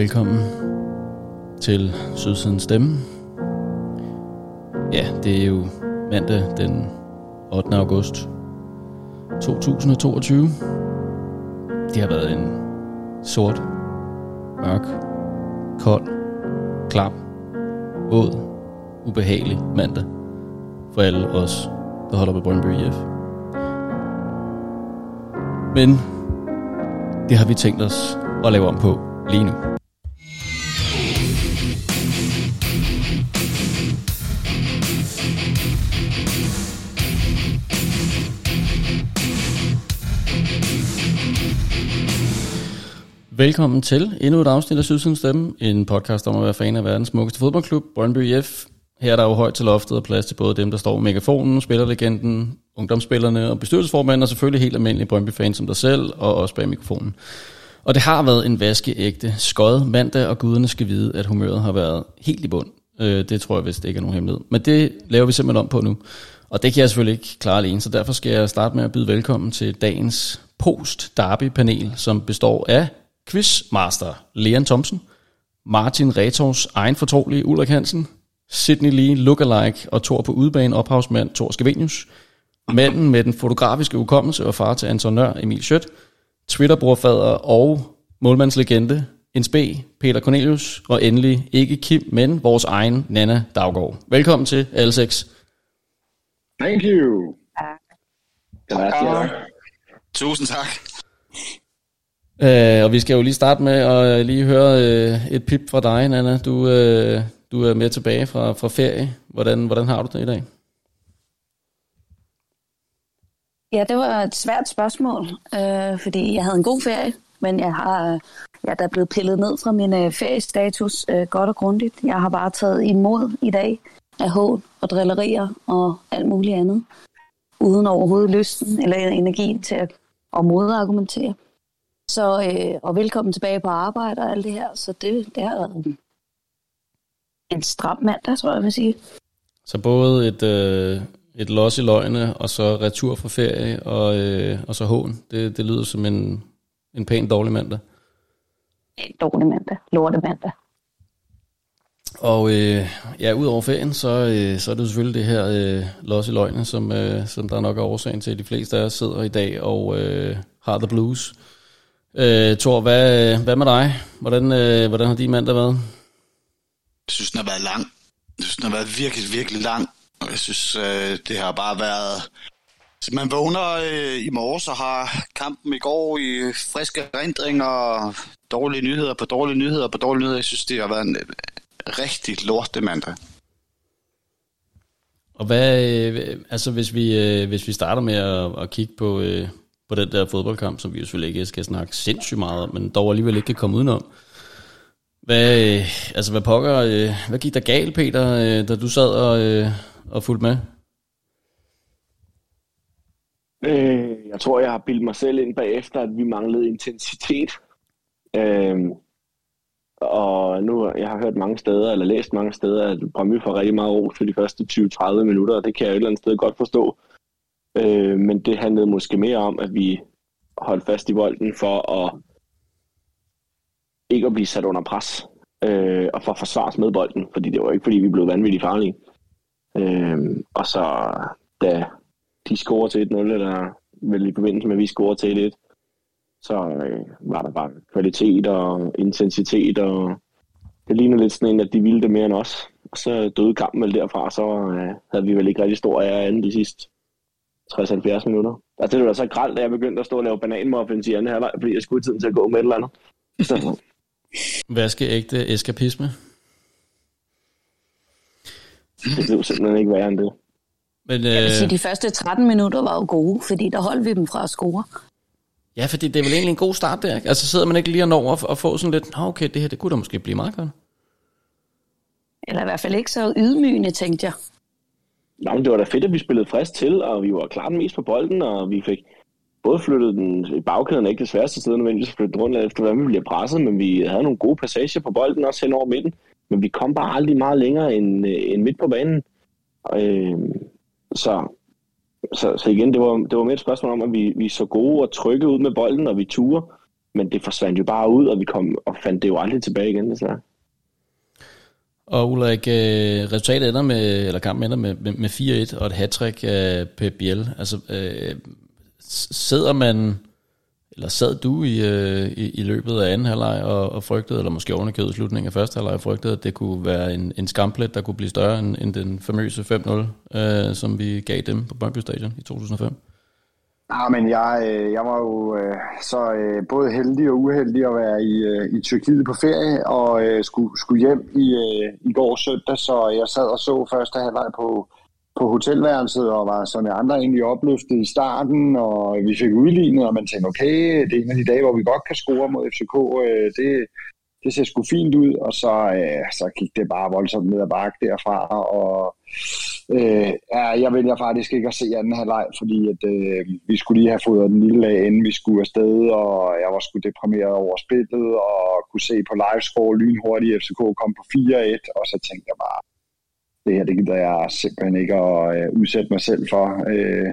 Velkommen til Sydsidens Stemme. Ja, det er jo mandag den 8. august 2022. Det har været en sort, mørk, kold, klam, våd, ubehagelig mandag for alle os, der holder på Brøndby IF. Men det har vi tænkt os at lave om på lige nu. Velkommen til endnu et afsnit af Sydsiden Stemme, en podcast om at være fan af verdens smukkeste fodboldklub, Brøndby IF. Her er der jo højt til loftet og plads til både dem, der står med megafonen, spillerlegenden, ungdomsspillerne og bestyrelsesformanden, og selvfølgelig helt almindelige Brøndby-fans som dig selv, og også bag mikrofonen. Og det har været en vaskeægte skod mandag, og guderne skal vide, at humøret har været helt i bund. Øh, det tror jeg vist ikke er nogen hemmelighed. Men det laver vi simpelthen om på nu. Og det kan jeg selvfølgelig ikke klare alene, så derfor skal jeg starte med at byde velkommen til dagens post-derby-panel, som består af quizmaster Leon Thomsen, Martin Retors egen fortrolige Ulrik Hansen, Sydney Lee lookalike og Tor på udebane ophavsmand Thor Skavenius, manden med den fotografiske ukommelse og far til Anton Nør Emil Schødt, Twitter-brorfader og målmandslegende, en spe, Peter Cornelius, og endelig ikke Kim, men vores egen Nana Daggaard. Velkommen til alle seks. Thank you. Gracias. Tusind tak. Øh, og vi skal jo lige starte med at øh, lige høre øh, et pip fra dig, Nana. Du, øh, du er med tilbage fra, fra ferie. Hvordan, hvordan har du det i dag? Ja, det var et svært spørgsmål, øh, fordi jeg havde en god ferie, men jeg har jeg er da blevet pillet ned fra min øh, feriestatus øh, godt og grundigt. Jeg har bare taget imod i dag af hån og drillerier og alt muligt andet, uden overhovedet lysten eller energi til at, at modargumentere. Så, øh, og velkommen tilbage på arbejde og alt det her. Så det, det har været en stram mandag, tror jeg, vil sige. Så både et, øh, et los i løgne, og så retur fra ferie, og, øh, og så hån. Det, det lyder som en, en pæn dårlig mandag. En dårlig mandag. Lorte mandag. Og øh, ja, ud over ferien, så, øh, så er det selvfølgelig det her øh, los i løgne, som, øh, som der nok er årsagen til, at de fleste af os sidder i dag og øh, har the blues. Øh, Thor, hvad, hvad med dig? Hvordan, øh, hvordan har din mandag været? Jeg synes, den har været lang. Jeg synes, den har været virkelig, virkelig lang. Og jeg synes, øh, det har bare været... Så man vågner øh, i morges og har kampen i går i friske erindringer og dårlige nyheder på dårlige nyheder på dårlige nyheder. Jeg synes, det har været en øh, rigtig lorte mandag. Og hvad, øh, altså hvis vi, øh, hvis vi starter med at, at kigge på, øh, på den der fodboldkamp, som vi jo selvfølgelig ikke skal snakke sindssygt meget om, men dog alligevel ikke kan komme udenom. Hvad, øh, altså hvad pokker, øh, hvad gik der galt, Peter, øh, da du sad og, øh, og fulgte med? Øh, jeg tror, jeg har bildt mig selv ind bagefter, at vi manglede intensitet. Øh, og nu jeg har hørt mange steder, eller læst mange steder, at Brøndby får rigtig meget ro for de første 20-30 minutter, og det kan jeg et eller andet sted godt forstå. Øh, men det handlede måske mere om, at vi holdt fast i bolden for at ikke at blive sat under pres, øh, og for at forsvare med bolden, fordi det var ikke, fordi vi blev vanvittigt farlige. Øh, og så da de scorer til 1-0, eller vel i forbindelse med, at vi scorer til 1 så øh, var der bare kvalitet og intensitet, og det ligner lidt sådan en, at de ville det mere end os. Og så døde kampen vel derfra, så øh, havde vi vel ikke rigtig stor ære anden de sidste 60-70 minutter. Altså det var så gralt, da jeg begyndte at stå og lave bananmuffins i anden halvleg, fordi jeg skulle tiden til at gå med et eller andet. Så, Vaskeægte eskapisme. det blev simpelthen ikke værre end det. Men, Jeg vil sige, de første 13 minutter var jo gode, fordi der holdt vi dem fra at score. ja, fordi det er vel egentlig en god start der. ikke? Altså sidder man ikke lige og når at, at få sådan lidt, Nå, okay, det her, det kunne da måske blive meget godt. Eller i hvert fald ikke så ydmygende, tænkte jeg. Nå, men det var da fedt, at vi spillede frisk til, og vi var klart mest på bolden, og vi fik både flyttet den i bagkæden, ikke det sværeste sted, nødvendigvis at flyttede rundt efter, hvordan vi bliver presset, men vi havde nogle gode passager på bolden, også hen over midten, men vi kom bare aldrig meget længere end, øh, end midt på banen. Øh, så, så, så igen, det var, det var mere et spørgsmål om, at vi, vi så gode og trygge ud med bolden, og vi turer, men det forsvandt jo bare ud, og vi kom og fandt det jo aldrig tilbage igen, desværre. Og Ulrik, øh, resultatet ender med, eller kampen ender med, med, med 4-1 og et hat af Pep Biel. Altså, øh, sidder man, eller sad du i, øh, i, i løbet af anden halvleg og, og frygtede, eller måske ovenikøbet slutningen af første halvleg og frygtede, at det kunne være en, en skamplet, der kunne blive større end, end den famøse 5-0, øh, som vi gav dem på Brøndby Stadion i 2005? Ja, men jeg, øh, jeg var jo øh, så øh, både heldig og uheldig at være i, øh, i Tyrkiet på ferie og øh, skulle, skulle hjem i, i går søndag, så jeg sad og så første halvleg på, på hotelværelset og var som jeg andre egentlig opløftet i starten, og vi fik udlignet, og man tænkte, okay, det er en af de dage, hvor vi godt kan score mod FCK. Det, det ser sgu fint ud, og så, øh, så gik det bare voldsomt ned ad bakke derfra, og øh, ja, jeg vælger faktisk ikke at se anden halvleg, fordi at, øh, vi skulle lige have fået den lille af, inden vi skulle afsted, og jeg var sgu deprimeret over spillet, og kunne se på livescore lynhurtigt, FCK kom på 4-1, og så tænkte jeg bare, det her, det gider jeg simpelthen ikke at øh, udsætte mig selv for. Øh,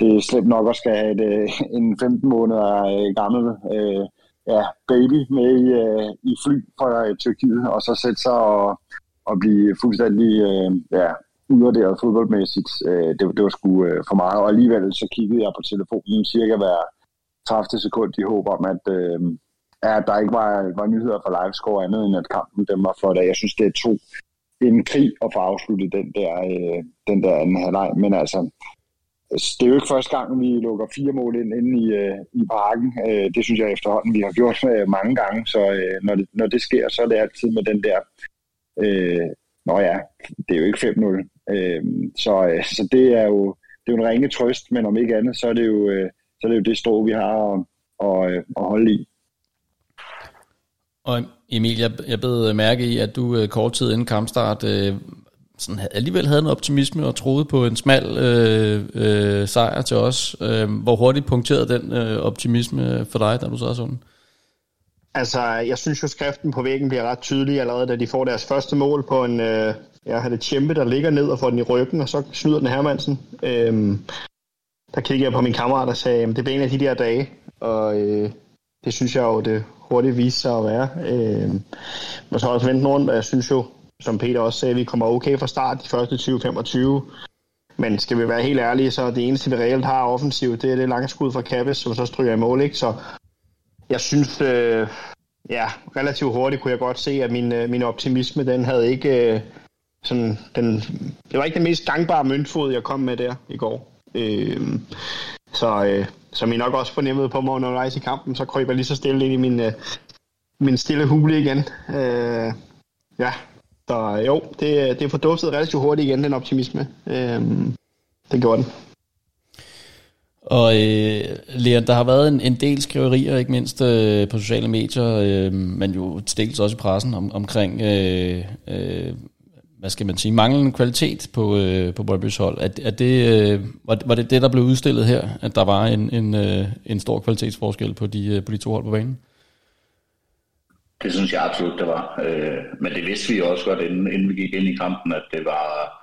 det er slemt nok at skal have et, øh, en 15 måneder øh, gammel øh, ja, baby med i, øh, i fly fra øh, Tyrkiet, og så sætte sig og, og blive fuldstændig øh, ja, udvurderet fodboldmæssigt. Øh, det, det var sgu øh, for meget, og alligevel så kiggede jeg på telefonen cirka hver 30 sekund i håb om, at, øh, at der ikke var, var nyheder fra livescore andet, end at kampen dem var flot Jeg synes, det er to en krig at få afsluttet den der, øh, den der anden halvleg, men altså, det er jo ikke første gang, vi lukker fire mål ind inde i, øh, i parken. Øh, det synes jeg efterhånden, vi har gjort øh, mange gange, så øh, når, det, når det sker, så er det altid med den der, øh, nå ja, det er jo ikke 5-0. Øhm, øh, så, så det er jo det er jo en ringe trøst, men om ikke andet, så er det jo, øh, så er det, jo det strå, vi har at, at, øh, at holde i. Og Emil, jeg, jeg blev mærke i, at du øh, kort tid inden kampstart øh, sådan, alligevel havde en optimisme og troede på en smal øh, øh, sejr til os. Øh, hvor hurtigt punkterede den øh, optimisme for dig, da du sad sådan? Altså, jeg synes jo, skriften på væggen bliver ret tydelig allerede, da de får deres første mål på en, øh, jeg har det Tjempe, der ligger ned og får den i ryggen, og så snyder den Hermansen. Øhm, der kiggede jeg på min kammerat og sagde, at det bliver en af de der dage, og øh, det synes jeg jo, det hurtigt viste sig at være. Øh, men så også vendt rundt, og jeg synes jo, som Peter også sagde, vi kommer okay fra start de første 20-25. Men skal vi være helt ærlige, så det eneste, vi reelt har offensivt, det er det lange skud fra Kappes, som så stryger i mål. Ikke? Så jeg synes, øh, ja, relativt hurtigt kunne jeg godt se, at min, øh, min optimisme, den havde ikke øh, sådan, den, det var ikke den mest gangbare møntfod, jeg kom med der i går. Øh, så øh, som I nok også fornemmede på mig undervejs i kampen, så kryber jeg lige så stille ind i min, øh, min stille hule igen. Øh, ja, så øh, jo, det, øh, det forduftet relativt hurtigt igen, den optimisme. Øh, det gjorde den. Og øh, Leon, der har været en, en del skriverier, ikke mindst øh, på sociale medier, øh, men jo til dels også i pressen, om, omkring, øh, øh, hvad skal man sige, manglende kvalitet på, øh, på Brøndby's hold. Er, er det, øh, var, var det det, der blev udstillet her, at der var en, en, øh, en stor kvalitetsforskel på de, øh, på de to hold på banen? Det synes jeg absolut, det var. Øh, men det vidste vi også godt, inden, inden vi gik ind i kampen, at det var,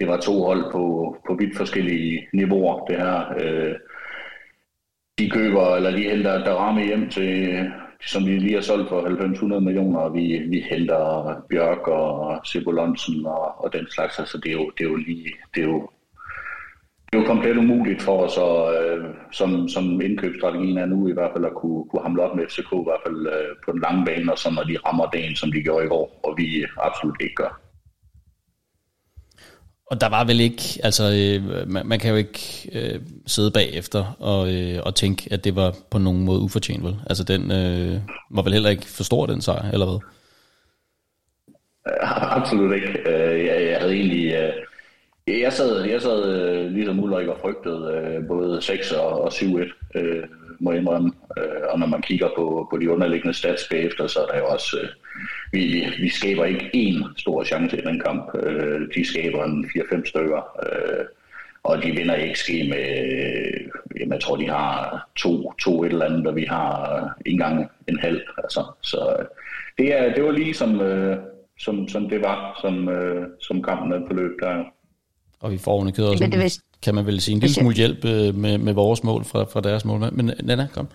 det var to hold på, på vidt forskellige niveauer, det her. Øh, de køber, eller de henter der ramme hjem til, som vi lige har solgt for 90-100 millioner, og vi, vi henter Bjørk og Sibolonsen og, og den slags. Altså, det er jo, det er jo lige, det er jo, det er jo komplet umuligt for os, og, øh, som, som indkøbsstrategien er nu i hvert fald, at kunne, kunne hamle op med FCK, i hvert fald øh, på den lange bane, og så når de rammer dagen, som de gjorde i går, og vi absolut ikke gør. Og der var vel ikke, altså øh, man, man kan jo ikke øh, sidde bagefter og, øh, og tænke, at det var på nogen måde ufortjent, vel? Altså den øh, var vel heller ikke for stor, den sejr, eller hvad? Øh, absolut ikke. Øh, jeg, jeg havde egentlig... Øh, jeg sad, jeg sad øh, ligesom Ulrik og frygtede øh, både 6 og, og 7-1, øh, må jeg indrømme. Øh, og når man kigger på, på de underliggende stats bagefter, så er der jo også... Øh, Øh, vi, vi skaber ikke én stor chance i den kamp. Øh, de skaber en 4-5 stykker. Øh, og de vinder ikke ske med, jamen jeg tror de har to, to et eller andet, og vi har en gang en halv. Altså. Så det, er, det var lige som, øh, som, som det var, som, øh, som kampen er forløb der. Og vi får en, vil... kan man vel sige, en lille smule hjælp øh, med, med vores mål fra, fra deres mål. Men Nana, kom.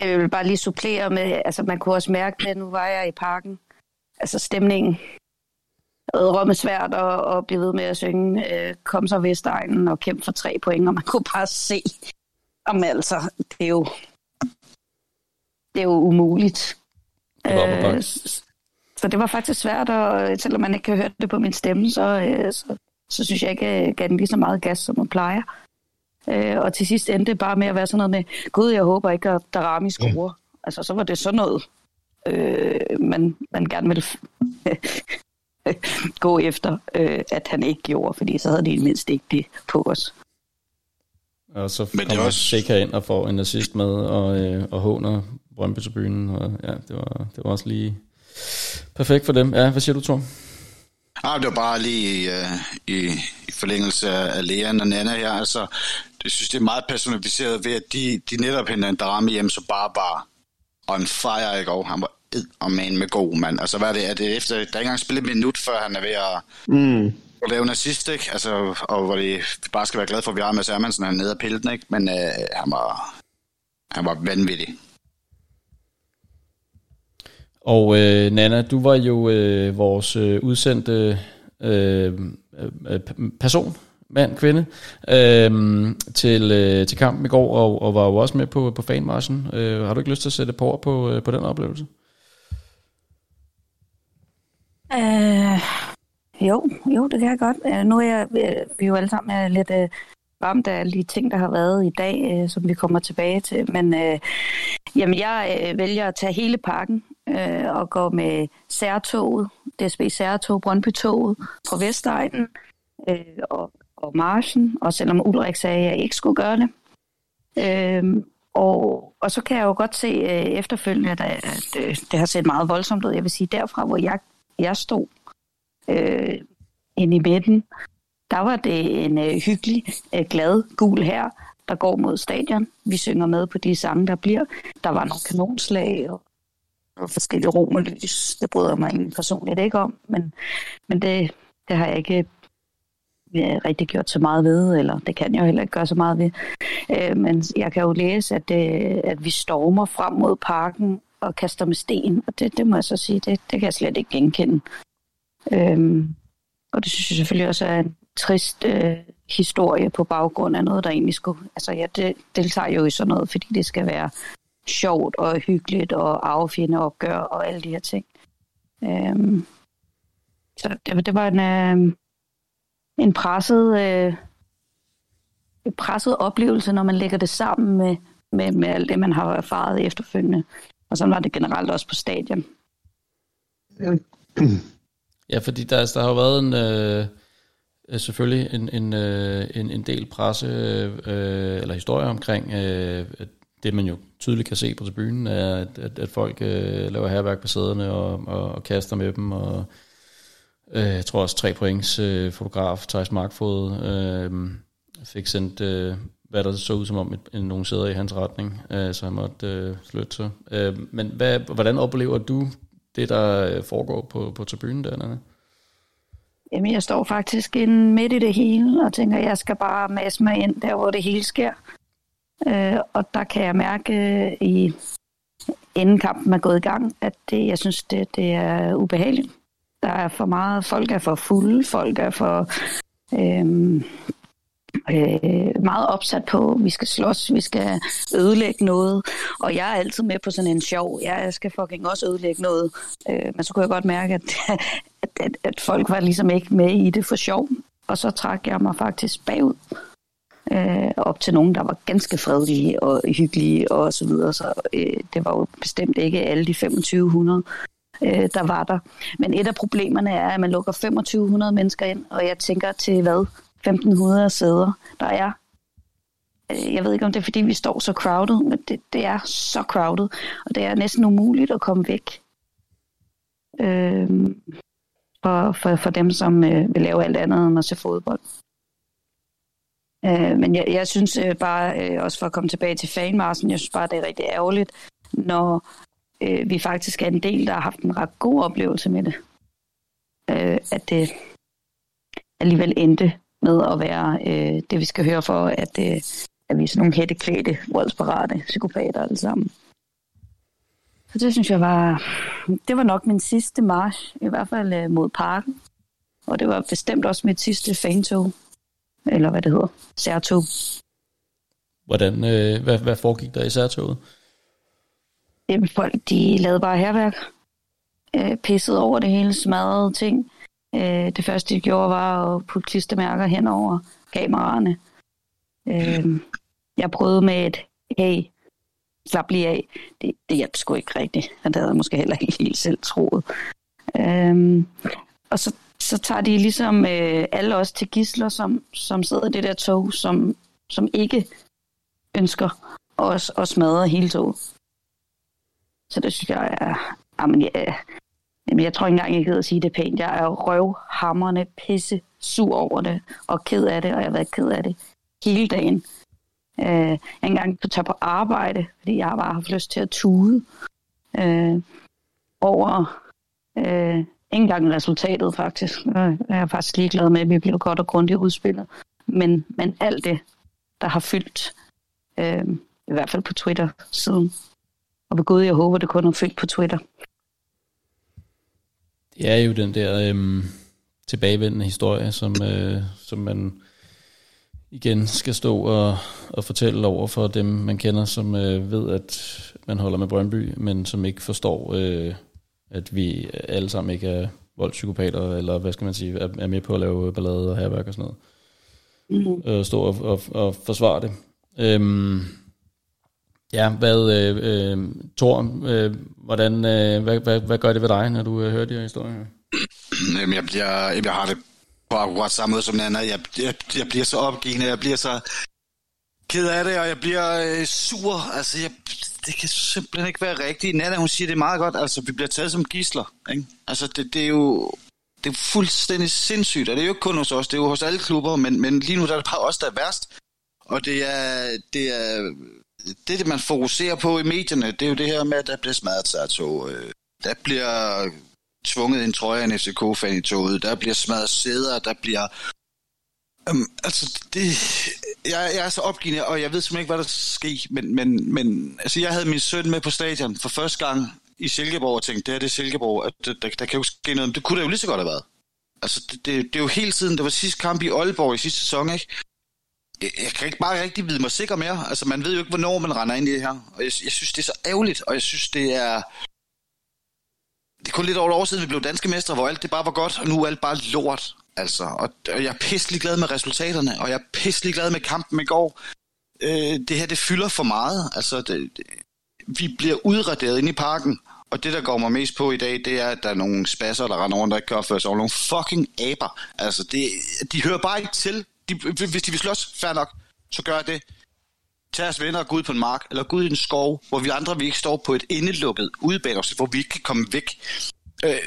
Jeg vil bare lige supplere med, altså man kunne også mærke det, nu var jeg i parken, altså stemningen. Rømme svært at, at blive ved med at synge øh, Kom så Vestegnen og kæmpe for tre point, og man kunne bare se, om altså, det er jo, det er jo umuligt. Øh, så det var faktisk svært, og selvom man ikke kan høre det på min stemme, så, øh, så, så synes jeg ikke, jeg gav den lige så meget gas, som man plejer. Øh, og til sidst endte det bare med at være sådan noget med, gud, jeg håber ikke, at Darami scorer. Ja. Altså, så var det sådan noget, øh, man, man gerne ville gå efter, øh, at han ikke gjorde, fordi så havde de mindst ikke det på os. Og så Men kommer også... Sikker ind og får en assist med, og, øh, og håner Brøndby til byen, og ja, det var, det var også lige perfekt for dem. Ja, hvad siger du, Thor? Ah, det var bare lige uh, i, i forlængelse af Leon og Nana her. Altså, det synes, det er meget personificeret ved, at de, de netop henter en drama hjem, så bare bare on fire i går. Han var ed og man med god, mand. Altså, hvad er det? Er det efter, der er ikke engang spillet et minut, før han er ved at, mm. at lave en assist, ikke? Altså, og hvor det, vi bare skal være glade for, at vi har med Hermansen, han er nede af pilten, ikke? Men uh, han var, han var vanvittig. Og øh, Nana, du var jo øh, vores øh, udsendte øh, øh, person, mand, kvinde, øh, til, øh, til kampen i går, og, og var jo også med på, på fanmarschen. Øh, har du ikke lyst til at sætte på på, øh, på den oplevelse? Øh, jo, jo, det kan jeg godt. Øh, nu er jeg, øh, vi er jo alle sammen er lidt øh, ramt af alle de ting, der har været i dag, øh, som vi kommer tilbage til. Men øh, jamen, jeg øh, vælger at tage hele pakken øh, og gå med særtoget, DSB Særtog, Brøndby-toget på Vestegnen øh, og, og Marchen, og selvom Ulrik sagde, at jeg ikke skulle gøre det. Øh, og, og så kan jeg jo godt se øh, efterfølgende, at, at øh, det har set meget voldsomt ud. Jeg vil sige, derfra hvor jeg jeg stod øh, inde i midten, der var det en øh, hyggelig, øh, glad gul her, der går mod stadion. Vi synger med på de sange, der bliver. Der var nogle kanonslag og, og forskellige romerlys. Det bryder mig egentlig personligt ikke om, men, men det, det har jeg ikke ja, rigtig gjort så meget ved, eller det kan jeg jo heller ikke gøre så meget ved. Øh, men jeg kan jo læse, at, det, at vi stormer frem mod parken og kaster med sten, og det, det må jeg så sige, det, det kan jeg slet ikke genkende. Øh, og det synes jeg selvfølgelig også er en trist øh, historie på baggrund af noget, der egentlig skulle... Altså jeg det, deltager jo i sådan noget, fordi det skal være sjovt og hyggeligt og affjende opgør og alle de her ting. Øhm, så det, det var en, øh, en presset, øh, presset oplevelse, når man lægger det sammen med, med, med alt det, man har erfaret efterfølgende. Og sådan var det generelt også på stadion. Ja, fordi der, der har jo været en, øh, selvfølgelig en, en, øh, en, en del presse øh, øh eller historie omkring øh, det, man jo tydeligt kan se på tribunen, er, at, at, at folk øh, laver herværk på sæderne og, og, og kaster med dem, og øh, jeg tror også tre points øh, fotograf, Thijs Markfod, øh, fik sendt øh, hvad der så ud som om, at nogen sæder i hans retning, øh, så han måtte øh, flytte sig. Øh, men hvad, hvordan oplever du det, der øh, foregår på, på tribunen dernede? Jamen, jeg står faktisk inde midt i det hele, og tænker, at jeg skal bare masse mig ind der, hvor det hele sker. Øh, og der kan jeg mærke øh, i inden kampen er gået i gang, at det, jeg synes, det, det er ubehageligt. Der er for meget, folk er for fulde, folk er for øh, øh, meget opsat på, vi skal slås, vi skal ødelægge noget, og jeg er altid med på sådan en sjov, jeg skal fucking også ødelægge noget, øh, men så kunne jeg godt mærke, at, at, at, at folk var ligesom ikke med i det for sjov, og så trak jeg mig faktisk bagud, øh, op til nogen, der var ganske fredelige og hyggelige og så videre, så øh, det var jo bestemt ikke alle de 2500, øh, der var der. Men et af problemerne er, at man lukker 2500 mennesker ind, og jeg tænker til hvad? 1500 sæder, der er. Øh, jeg ved ikke, om det er, fordi vi står så crowded, men det, det er så crowded, og det er næsten umuligt at komme væk. Øh, for, for, for dem, som øh, vil lave alt andet end at se fodbold. Øh, men jeg, jeg synes øh, bare, øh, også for at komme tilbage til fanmarsen, jeg synes bare, det er rigtig ærgerligt, når øh, vi faktisk er en del, der har haft en ret god oplevelse med det. Øh, at det alligevel endte med at være øh, det, vi skal høre for, at, øh, at vi er sådan nogle hætteklædte, voldsparate psykopater alle sammen. Så det synes jeg var, det var nok min sidste march, i hvert fald øh, mod parken. Og det var bestemt også mit sidste fantog, eller hvad det hedder, særtog. Hvordan, øh, hvad, hvad foregik der i særtoget? Jamen, folk, de lavede bare herværk. Øh, pissede over det hele, smadrede ting. Øh, det første, de gjorde, var at putte klistermærker hen over kameraerne. Øh, jeg prøvede med et, hey, slap lige af. Det, det hjalp sgu ikke rigtigt. Det havde jeg måske heller ikke helt selv troet. Øh, og så, så tager de ligesom øh, alle os til gisler, som, som sidder i det der tog, som, som ikke ønsker os at smadre hele toget. Så det synes jeg er... Jamen, ja, jamen, jeg tror ikke engang, jeg gider at sige det pænt. Jeg er røvhammerne pisse sur over det, og ked af det, og jeg har været ked af det hele dagen. Øh, jeg engang kunne tage på arbejde, fordi jeg bare har haft lyst til at tude øh, over øh, ikke engang resultatet faktisk. Jeg er faktisk ligeglad med, at vi blev godt og grundigt udspillet. Men, men alt det, der har fyldt, øh, i hvert fald på Twitter siden. Og ved Gud, jeg håber, det kun er fyldt på Twitter. Det er jo den der øhm, tilbagevendende historie, som, øh, som man igen skal stå og, og fortælle over for dem, man kender, som øh, ved, at man holder med Brøndby, men som ikke forstår, øh, at vi alle sammen ikke er voldspsykopater, eller hvad skal man sige, er, er med på at lave ballade og herværk og sådan noget. Mm-hmm. Øh, stå og, og, og forsvare det. Øhm, ja, hvad, øh, øh, Thor, øh, hvordan, øh, hvad, hvad, hvad gør det ved dig, når du øh, hører de her historier? Jamen, jeg, bliver, jeg har det på akkurat samme måde som anden. Jeg, jeg, jeg bliver så opgivende, jeg bliver så ked af det, og jeg bliver øh, sur. Altså, jeg, det kan simpelthen ikke være rigtigt. Nana, hun siger det meget godt. Altså, vi bliver taget som gisler. Ikke? Altså, det, det er jo det er fuldstændig sindssygt, og det er jo ikke kun hos os, det er jo hos alle klubber, men, men lige nu der er det bare os, der er værst. Og det er, det er det, det, man fokuserer på i medierne, det er jo det her med, at der bliver smadret sig tog. Øh, der bliver tvunget en trøje af en FCK-fan i toget. Der bliver smadret sæder, der bliver... Um, altså, det, jeg, jeg er så opgivende, og jeg ved simpelthen ikke, hvad der sker, men, men, men altså, jeg havde min søn med på stadion for første gang i Silkeborg og tænkte, det her det er Silkeborg, at der, der, der kan jo ske noget, men det kunne der jo lige så godt have været. Altså, det, det, det er jo hele tiden, det var sidste kamp i Aalborg i sidste sæson, ikke? Jeg, jeg kan ikke bare rigtig vide mig sikker mere. Altså, man ved jo ikke, hvornår man render ind i det her. Og jeg, jeg synes, det er så ærgerligt, og jeg synes, det er... Det er kun lidt over år siden, vi blev danske mestre, hvor alt det bare var godt, og nu er alt bare lort. Altså, og, og jeg er pisselig glad med resultaterne, og jeg er pisselig glad med kampen i går. Øh, det her, det fylder for meget. Altså, det, det, vi bliver udraderet ind i parken, og det, der går mig mest på i dag, det er, at der er nogle spasser, der render rundt, der ikke kan opføre sig. Nogle fucking aber. Altså, det, de hører bare ikke til. De, hvis de vil slås, fair nok, så gør det. Tag os venner og gå ud på en mark, eller gå ud i en skov, hvor vi andre vi ikke står på et indelukket udebane, hvor vi ikke kan komme væk. Øh,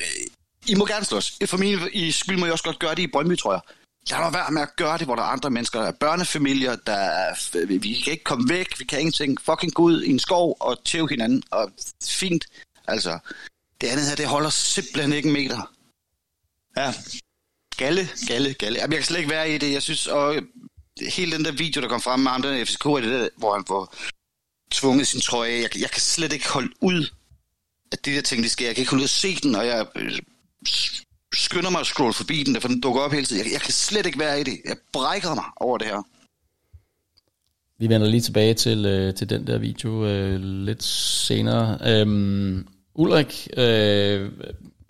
I må gerne slås. For min i skyld må I også godt gøre det i Brøndby, tror jeg. Lad mig være med at gøre det, hvor der er andre mennesker, der er børnefamilier, der er, vi kan ikke komme væk, vi kan ingenting. Fucking gå ud i en skov og tæve hinanden, og fint. Altså, det andet her, det holder simpelthen ikke en meter. Ja, galle, galle, galle. Jamen, jeg kan slet ikke være i det. Jeg synes, og hele den der video, der kom frem med ham, den FCK, er det der, hvor han får tvunget sin trøje. Jeg, jeg kan slet ikke holde ud, at det der ting, de sker. Jeg kan ikke holde ud at se den, og jeg øh, skynder mig at scrolle forbi den, for den dukker op hele tiden. Jeg, jeg kan slet ikke være i det. Jeg brækker mig over det her. Vi vender lige tilbage til, øh, til den der video øh, lidt senere. Øhm, Ulrik, øh,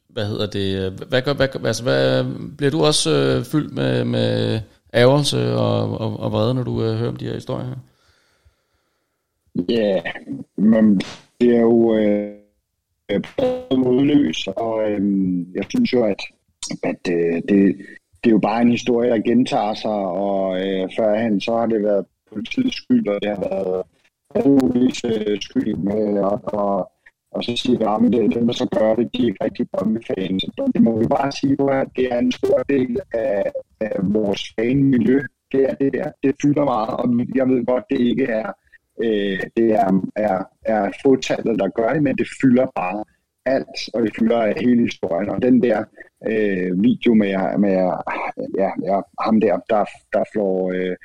hvad hedder det? Hvad, gør, hvad, altså, hvad, bliver du også øh, fyldt med, med ærgelse og, og, og vrede, når du øh, hører om de her historier her? Ja, yeah, men det er jo øh, øh modløs, og øh, jeg synes jo, at, at øh, det, det er jo bare en historie, der gentager sig, og øh, førhen så har det været politiets skyld, og det har været alle øh, skyld med, og, og og så siger vi, ah, at det er dem, der så gør det, de er rigtig Brøndby-fans. Det må vi bare sige, at det er en stor del af, af vores fanmiljø. Det er det der. Det fylder meget, og jeg ved godt, det ikke er, øh, det er, er, er fåtallet, der gør det, men det fylder bare alt, og det fylder hele historien. Og den der øh, video med, med ja, ja, ham der, der, der flår, øh,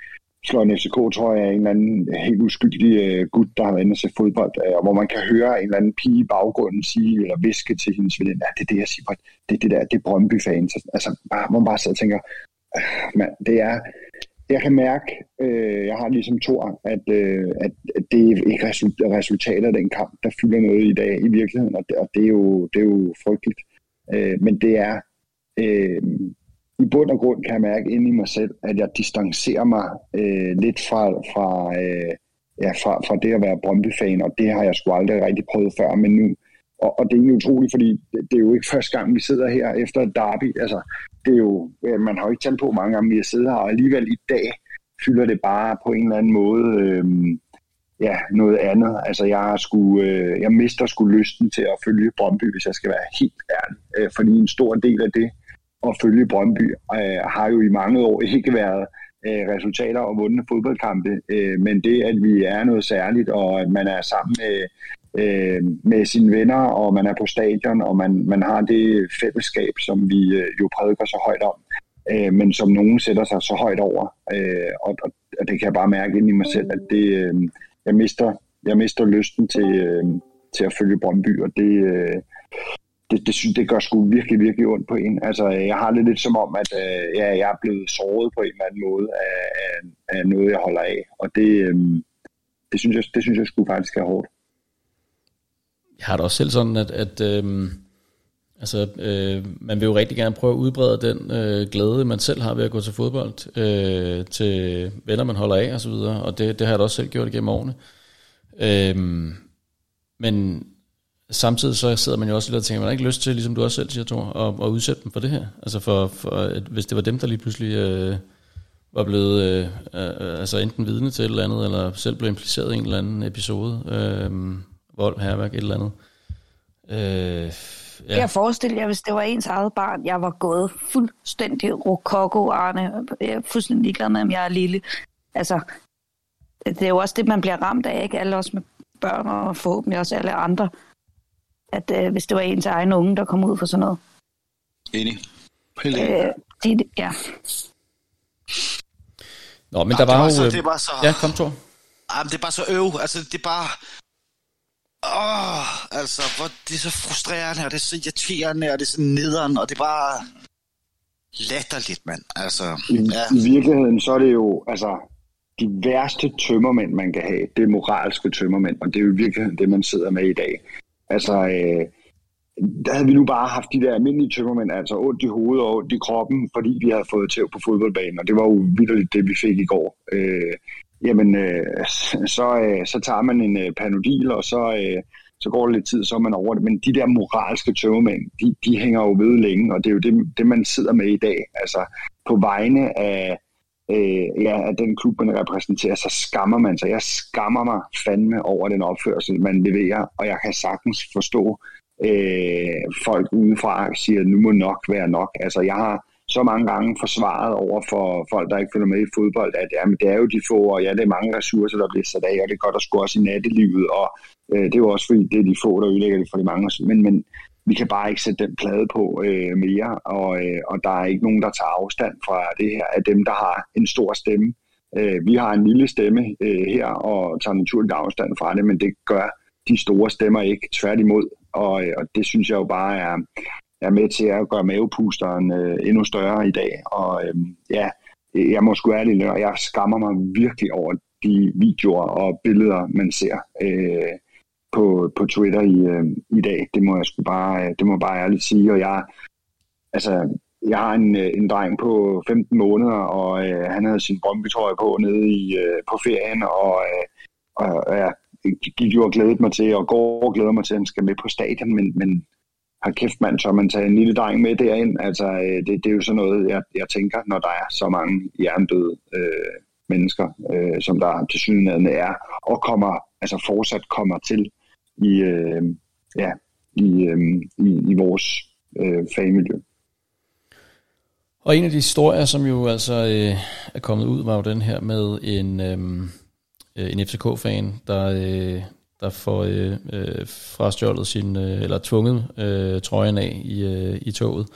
slår en FCK-trøje af en eller anden helt uskyldig øh, gut, der har været inde og se fodbold, uh, hvor man kan høre en eller anden pige i baggrunden sige, eller viske til hendes veninde, ja, det er det, jeg siger, det er det der, det er Brøndby-fans. Altså, bare, hvor man bare sidder og tænker, øh, man, det er, jeg kan mærke, øh, jeg har ligesom to, at, øh, at, at det er ikke resultatet af den kamp, der fylder noget i dag i virkeligheden, og det, og det, er, jo, det er jo frygteligt. Øh, men det er, øh, i bund og grund kan jeg mærke inde i mig selv, at jeg distancerer mig øh, lidt fra, fra, øh, ja, fra, fra det at være Brøndby-fan, og det har jeg sgu aldrig rigtig prøvet før, men nu, og, og det er egentlig utroligt, fordi det, det er jo ikke første gang, vi sidder her efter et derby. Altså, det er jo, man har jo ikke talt på mange gange, vi har siddet her, og alligevel i dag fylder det bare på en eller anden måde øh, ja, noget andet. Altså, jeg, skulle, øh, jeg mister sgu lysten til at følge Brøndby, hvis jeg skal være helt ærlig. Øh, fordi en stor del af det at følge Brøndby øh, har jo i mange år ikke været øh, resultater og vundne fodboldkampe, øh, men det, at vi er noget særligt, og at man er sammen med øh, med sine venner, og man er på stadion, og man, man har det fællesskab, som vi øh, jo prædiker så højt om, øh, men som nogen sætter sig så højt over. Øh, og, og, og det kan jeg bare mærke ind i mig selv, at det, øh, jeg, mister, jeg mister lysten til, øh, til at følge Brøndby, og det, øh, det, det, synes, det gør sgu virkelig, virkelig ondt på en. Altså, jeg har det lidt som om, at øh, ja, jeg er blevet såret på en eller anden måde af, af, af noget, jeg holder af, og det, øh, det, synes jeg, det synes jeg skulle faktisk er hårdt jeg har det også selv sådan, at, at øh, altså, øh, man vil jo rigtig gerne prøve at udbrede den øh, glæde, man selv har ved at gå til fodbold, øh, til venner, man holder af og så videre, og det, det har jeg da også selv gjort igennem årene. Øh, men samtidig så sidder man jo også lidt og tænker, man har ikke lyst til, ligesom du også selv siger, Thor, at, at udsætte dem for det her. Altså for, for at, hvis det var dem, der lige pludselig øh, var blevet øh, øh, altså enten vidne til et eller andet, eller selv blev impliceret i en eller anden episode, øh, vold, herværk, et eller andet. Øh, ja. Jeg forestiller jer, hvis det var ens eget barn, jeg var gået fuldstændig rokoko, Arne. Jeg er fuldstændig ligeglad med, om jeg er lille. Altså, det er jo også det, man bliver ramt af, ikke? Alle os med børn og forhåbentlig også alle andre. At øh, hvis det var ens egen unge, der kom ud for sådan noget. Enig. Helt enig. Øh, det, ja. Nå, men Nå, der var, var jo... Så, det er bare så... Ja, kom, Thor. Jamen, det er bare så øv. Altså, det er bare... Åh, oh, altså, hvor, det er så frustrerende, og det er så irriterende, og det er så nederen, og det er bare latterligt, mand. Altså, I, ja. I virkeligheden, så er det jo, altså, de værste tømmermænd, man kan have, det er moralske tømmermænd, og det er jo i virkeligheden det, man sidder med i dag. Altså, øh, der havde vi nu bare haft de der almindelige tømmermænd, altså ondt i hovedet og ondt i kroppen, fordi vi havde fået tæv på fodboldbanen, og det var jo vildt det, vi fik i går. Øh, jamen øh, så, øh, så tager man en øh, panodil, og så, øh, så går det lidt tid, så er man over det. Men de der moralske tømmermænd, de, de hænger jo ved længe, og det er jo det, det, man sidder med i dag. Altså på vegne af, øh, ja, at den klub, man repræsenterer, så skammer man sig. Jeg skammer mig fandme over den opførsel, man leverer, og jeg kan sagtens forstå, øh, folk udefra siger, at nu må nok være nok. Altså jeg har så mange gange forsvaret over for folk, der ikke følger med i fodbold, at jamen, det er jo de få, og ja, det er mange ressourcer, der bliver sat af, og det er godt at score også i nattelivet, og øh, det er jo også fordi, det er de få, der ødelægger det for de mange. Men, men vi kan bare ikke sætte den plade på øh, mere, og, øh, og der er ikke nogen, der tager afstand fra det her, af dem, der har en stor stemme. Øh, vi har en lille stemme øh, her, og tager naturligt afstand fra det, men det gør de store stemmer ikke, tværtimod. Og, øh, og det synes jeg jo bare er, er med til at gøre mavepusteren øh, endnu større i dag. Og øh, ja, jeg må sgu ærligt og jeg skammer mig virkelig over de videoer og billeder, man ser øh, på, på Twitter i, øh, i dag. Det må jeg sgu bare, øh, det må jeg bare ærligt sige. Og jeg, altså, jeg har en, øh, en dreng på 15 måneder, og øh, han havde sin brøndby på nede i, øh, på ferien, og, øh, og ja, gik jo og glædede mig til, og går og glæder mig til, at han skal med på stadion, men, men har kæft mand, så man tager en lille dreng med derind. Altså, øh, det, det er jo sådan noget, jeg, jeg tænker, når der er så mange hjernedøde øh, mennesker, øh, som der til synligheden er, og kommer, altså fortsat kommer til i, øh, ja, i, øh, i, i vores øh, fagmiljø. Og en af de historier, som jo altså øh, er kommet ud, var jo den her med en, øh, øh en FCK-fan, der, øh, der får øh, øh, frastjålet sin, øh, eller tvunget øh, trøjen af i, øh, i toget.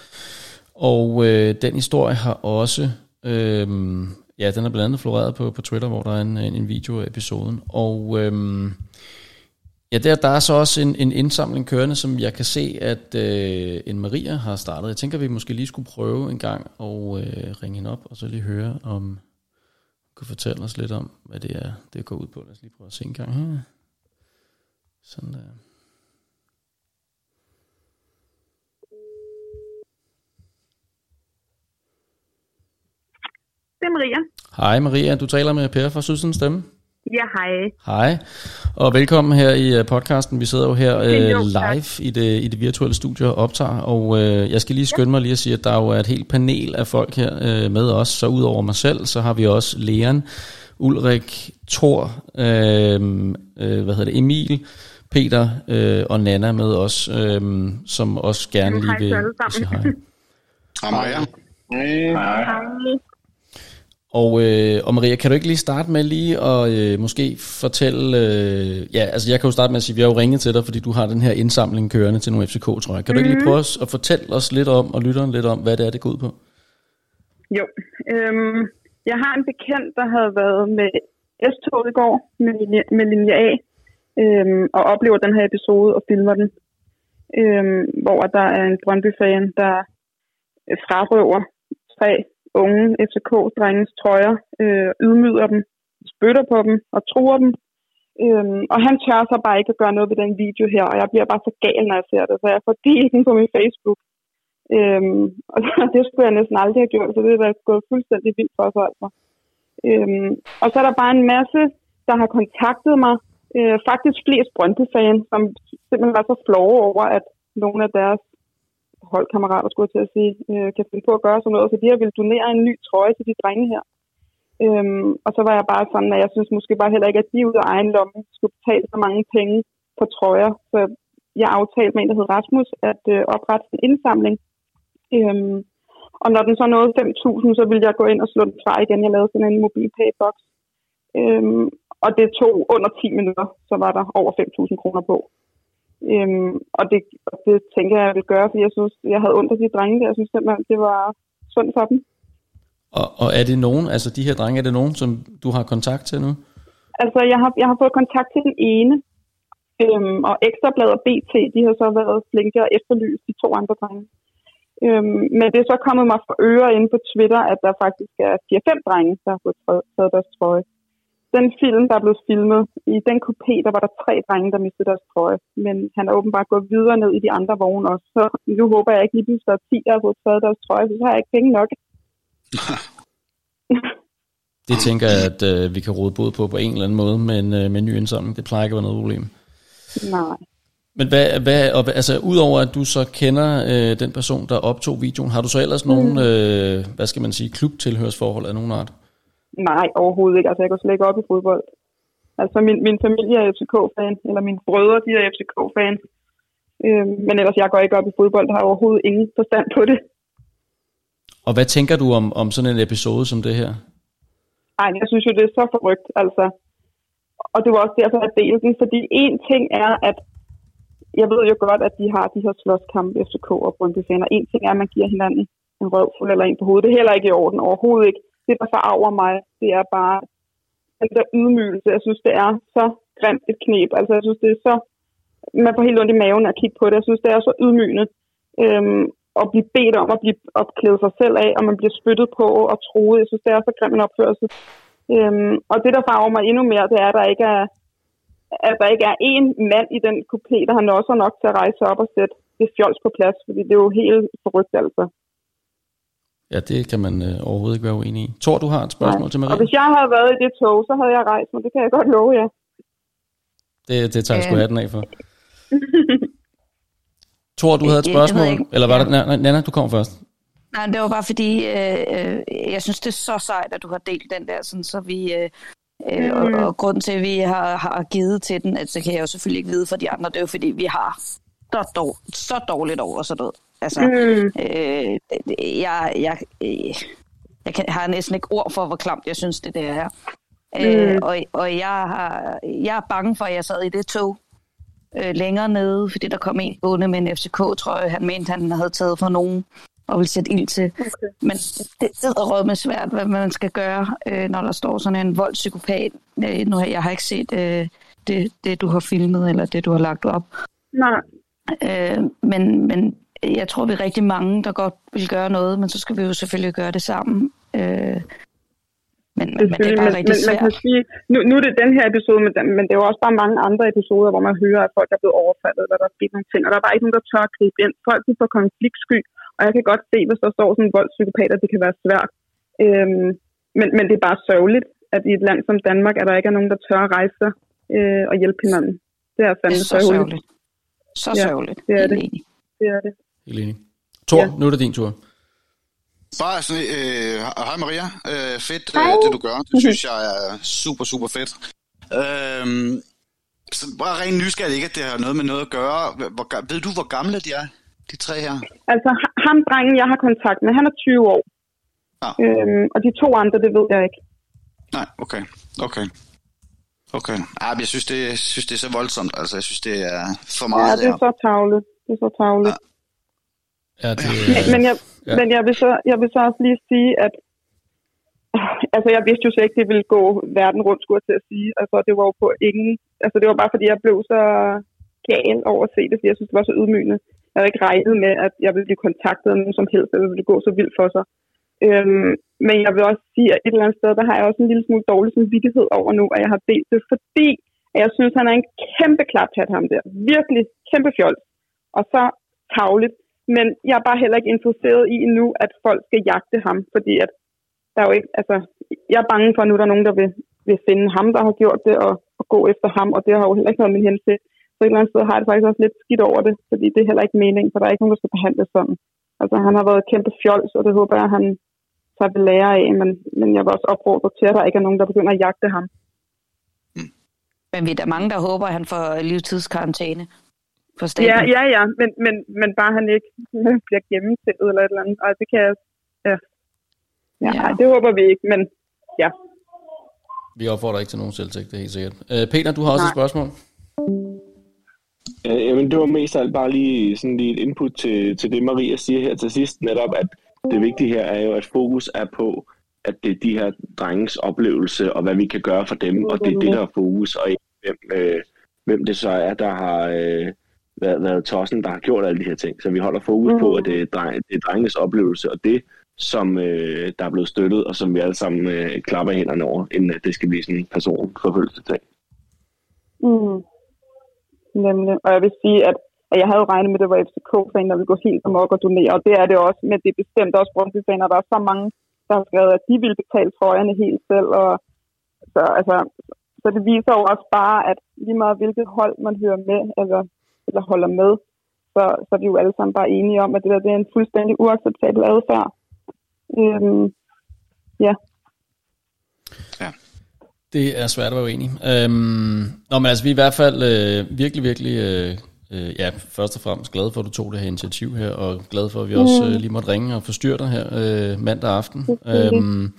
Og øh, den historie har også øh, Ja, den er blandt andet floreret på, på Twitter, hvor der er en, en video af episoden. Og øh, ja, der, der er så også en, en indsamling kørende, som jeg kan se, at øh, en Maria har startet. Jeg tænker, vi måske lige skulle prøve en gang at øh, ringe hende op, og så lige høre, om hun kan fortælle os lidt om, hvad det er, det går ud på. Lad os lige prøve at se en gang her. Sådan der. Det er Maria. Hej Maria, du taler med Per fra Sydsen Stemme. Ja, hej. Hej, og velkommen her i øh, podcasten. Vi sidder jo her uh, live i det, i det virtuelle studie og optager, og uh, jeg skal lige skynde mig lige at sige, at der jo er et helt panel af folk her uh, med os. Så udover mig selv, så har vi også Leon, Ulrik, Thor, uh, uh, hvad hedder det, Emil, Peter uh, og Nana med os, uh, som også gerne lige vil sige hej. Hej Maja. Hej. Hej. Og, øh, og Maria, kan du ikke lige starte med lige at øh, måske fortælle... Øh, ja, altså jeg kan jo starte med at sige, at vi har jo ringet til dig, fordi du har den her indsamling kørende til nogle FCK, tror jeg. Kan du ikke lige prøve os at fortælle os lidt om, og lytteren lidt om, hvad det er, det går ud på? Jo, øhm, jeg har en bekendt, der havde været med S-toget i går med linje, med linje A, øhm, og oplever den her episode og filmer den, øhm, hvor der er en Brøndby-fan, der frarøver tre unge FCK-drengens trøjer, øh, ydmyder dem, spytter på dem og truer dem. Øhm, og han tør så bare ikke at gøre noget ved den video her, og jeg bliver bare så gal, når jeg ser det, så jeg får delt den på min Facebook. Øhm, og det skulle jeg næsten aldrig have gjort, så det er da gået fuldstændig vildt for os altså. Øhm, og så er der bare en masse, der har kontaktet mig. Øh, faktisk flest Brøndby-fans, som simpelthen var så flove over, at nogle af deres holdkammerater, skulle jeg til at sige, øh, kan finde på at gøre sådan noget. Så de har ville donere en ny trøje til de drenge her. Øhm, og så var jeg bare sådan, at jeg synes måske bare heller ikke, at de ud af egen lomme skulle betale så mange penge for trøjer. Så jeg aftalte med en, der hed Rasmus, at øh, oprette en indsamling. Øhm, og når den så nåede 5.000, så ville jeg gå ind og slå den fra igen. Jeg lavede sådan en mobilpay-box. Øhm, og det tog under 10 minutter, så var der over 5.000 kroner på. Øhm, og, det, og det tænker jeg, jeg vil gøre, fordi jeg synes, jeg havde ondt af de drenge der. Jeg synes simpelthen, det var sundt for dem. Og, og er det nogen, altså de her drenge, er det nogen, som du har kontakt til nu? Altså, jeg har, jeg har fået kontakt til den ene, øhm, og Ekstrabladet og BT, de har så været flinke og efterlyst de to andre drenge. Øhm, men det er så kommet mig for øre inde på Twitter, at der faktisk er 4-5 drenge, der har fået taget deres trøje. Den film, der er blevet filmet, i den kopé, der var der tre drenge, der mistede deres trøje. Men han er åbenbart gået videre ned i de andre vogne også. Så nu håber jeg ikke lige, at der er 10, der har fået taget deres trøje, så har jeg ikke penge nok. Det tænker jeg, at øh, vi kan råde bod på på en eller anden måde med en, øh, med en ny indsamling. Det plejer ikke at være noget problem. Nej. Men hvad, hvad, og, altså, udover at du så kender øh, den person, der optog videoen, har du så ellers nogen, øh, hvad skal man sige, klubtilhørsforhold af nogen art? Nej, overhovedet ikke. Altså, jeg går slet ikke op i fodbold. Altså, min, min familie er FCK-fan, eller mine brødre, de er FCK-fan. Øhm, men ellers, jeg går ikke op i fodbold, har overhovedet ingen forstand på det. Og hvad tænker du om, om sådan en episode som det her? Ej, jeg synes jo, det er så forrygt, altså. Og det var også derfor, jeg delte den, fordi en ting er, at jeg ved jo godt, at de har de her slåskampe, FCK og Brøndby-faner. En ting er, at man giver hinanden en røvfuld eller en på hovedet. Det er heller ikke i orden, overhovedet ikke. Det, der forarver mig, det er bare den der ydmygelse. Jeg synes, det er så grimt et knep. Altså, jeg synes, det er så... Man får helt ondt i maven at kigge på det. Jeg synes, det er så ydmygende. Øhm, at blive bedt om at blive opklædet sig selv af, og man bliver spyttet på og troet. Jeg synes, det er så grim en opførsel. Øhm, og det, der farver mig endnu mere, det er, at der ikke er, at der ikke er én mand i den kupé, der har også nok til at rejse op og sætte det fjols på plads, fordi det er jo helt forrygt, altså. Ja, det kan man øh, overhovedet ikke være uenig i. Tror du har et spørgsmål til Og Marie? hvis jeg havde været i det tog, så havde jeg rejst mig. Det kan jeg godt love jer. Det, det tager jeg sgu Øh. hatten af for. Tror du havde et spørgsmål? jeg. Eller var Ja. det... Nej, nej, Nana, du kom først. Nej, det var bare fordi, øh, øh, jeg synes, det er så sejt, at du har delt den der, sådan, så vi... Øh, øh, og, og grunden til, at vi har, har givet til den, altså, det kan jeg jo selvfølgelig ikke vide for de andre, det er jo fordi, vi har så, dår, så dårligt over sådan noget. Altså, Mm. øh, jeg, jeg, øh, jeg kan, har næsten ikke ord for, hvor klamt jeg synes, det der er. Øh, og og jeg, har, jeg er bange for, at jeg sad i det tog øh, længere nede, fordi der kom en gående med en FCK-trøje. Han mente, han havde taget for nogen. og vil sætte ild til. Okay. Men det, det er råd med svært, hvad man skal gøre, øh, når der står sådan en voldspsykopat. Øh, nu, jeg har ikke set øh, det, det, du har filmet, eller det, du har lagt op. Nej. Øh, men, men jeg tror, vi er rigtig mange, der godt vil gøre noget, men så skal vi jo selvfølgelig gøre det sammen. Øh, men, men, men det er bare rigtig men, man svært. kan sige, nu, nu er det den her episode, men, men det er jo også bare mange andre episoder, hvor man hører, at folk er blevet overfaldet, eller der er sket nogle ting, og der er bare ikke nogen, der tør at gribe ind. Folk er for konfliktsky, og jeg kan godt se, hvis der står sådan en voldspsykopat, at det kan være svært. Øhm, men, men det er bare sørgeligt, at i et land som Danmark, at der ikke er nogen, der tør at rejse sig øh, og hjælpe hinanden. Det er Det fandme er så sørgeligt. sørgeligt. Så Ja, sørgeligt. det er det. Det er det. Helt enig. Tor, Ja. nu er det din tur. Bare sådan, øh, hej Maria, øh, fedt Hej. øh, det du gør, det synes jeg er super, super fedt. Øh, så bare ren nysgerrig, ikke at det har noget med noget at gøre. Hvor, ved du, hvor gamle de er, de tre her? Altså, ha- ham drengen, jeg har kontakt med, han er 20 år. Ja. Øhm, og de to andre, det ved jeg ikke. Nej, okay, okay. Okay. Ej, men jeg synes, det, jeg synes, det er så voldsomt. Altså, jeg synes, det er for Ja, meget det er der. så tavlet. Det er så tavlet. Ja, det, Men, men, jeg, Ja. ja. men jeg, vil så, jeg vil så også lige sige, at altså, jeg vidste jo så ikke, det ville gå verden rundt, skulle jeg til at sige. Altså, det var jo på ingen... Altså, det var bare, fordi jeg blev så gal over at se det, fordi jeg synes, det var så ydmygende. Jeg havde ikke regnet med, at jeg ville blive kontaktet af nogen som helst, eller det ville gå så vildt for sig. Øhm, men jeg vil også sige, at et eller andet sted, der har jeg også en lille smule dårlig samvittighed over nu, at jeg har delt det, fordi jeg synes, han er en kæmpe klaphat, ham der. Virkelig kæmpe fjol. Og så tavligt. Men jeg er bare heller ikke interesseret i nu, at folk skal jagte ham, fordi at der er jo ikke, altså, jeg er bange for, at nu er der nogen, der vil, vil finde ham, der har gjort det, og, og gå efter ham, og det har jo heller ikke noget min hensigt. Så et eller andet sted har jeg det faktisk også lidt skidt over det, fordi det er heller ikke meningen, for der er ikke nogen, der skal behandles sådan. Altså, han har været kæmpe fjols, og det håber jeg, han tager ved lære af, men, men jeg vil også opfordre til, at der ikke er nogen, der begynder at jagte ham. Men vi er der mange, der håber, at han får livstidskarantæne for Ja, staten. ja, ja, men, men, men bare han ikke bliver gennemstillet eller et eller andet. Ej, det kan jeg... Ja. Ja, Ja. ja. det håber vi ikke, men ja. vi opfordrer ikke til nogen selvtægt, det er helt sikkert. Øh, Peter, du har også et Nej. spørgsmål. Øh, jamen, det var mest alt bare lige sådan lige et input til, til det, Maria siger her til sidst, netop at det vigtige her er jo, at fokus er på, at det er de her drenges oplevelse, og hvad vi kan gøre for dem, og det er det, der er fokus, og ikke hvem, øh, hvem det så er, der har øh, været, været tossen, der har gjort alle de her ting. Så vi holder fokus på, at det er, dreng, det er drengenes oplevelse, og det, som øh, der er blevet støttet, og som vi alle sammen øh, klapper hænderne over, inden at det skal blive sådan en personforfølgelse. Mm. Nemlig. Og jeg vil sige, at, at jeg havde jo regnet med, at det var FCK-fan, der ville gå helt amok og donere, og det er det også, men det er bestemt også Brøndby-faner. Der er så mange, der har skrevet, at de ville betale trøjerne helt selv, og så, altså, så det viser jo også bare, at lige meget hvilket hold man hører med, altså eller holder med, så, så er vi jo alle sammen bare enige om, at det der det er en fuldstændig uacceptabel adfærd. Øhm, ja. Det er svært at være uenig. Øhm, nå, men altså, vi er i hvert fald øh, virkelig, virkelig, øh, øh, ja, først og fremmest glade for, at du tog det her initiativ her, og glade for, at vi også øh, lige måtte ringe og forstyrre dig her øh, mandag aften. Øhm,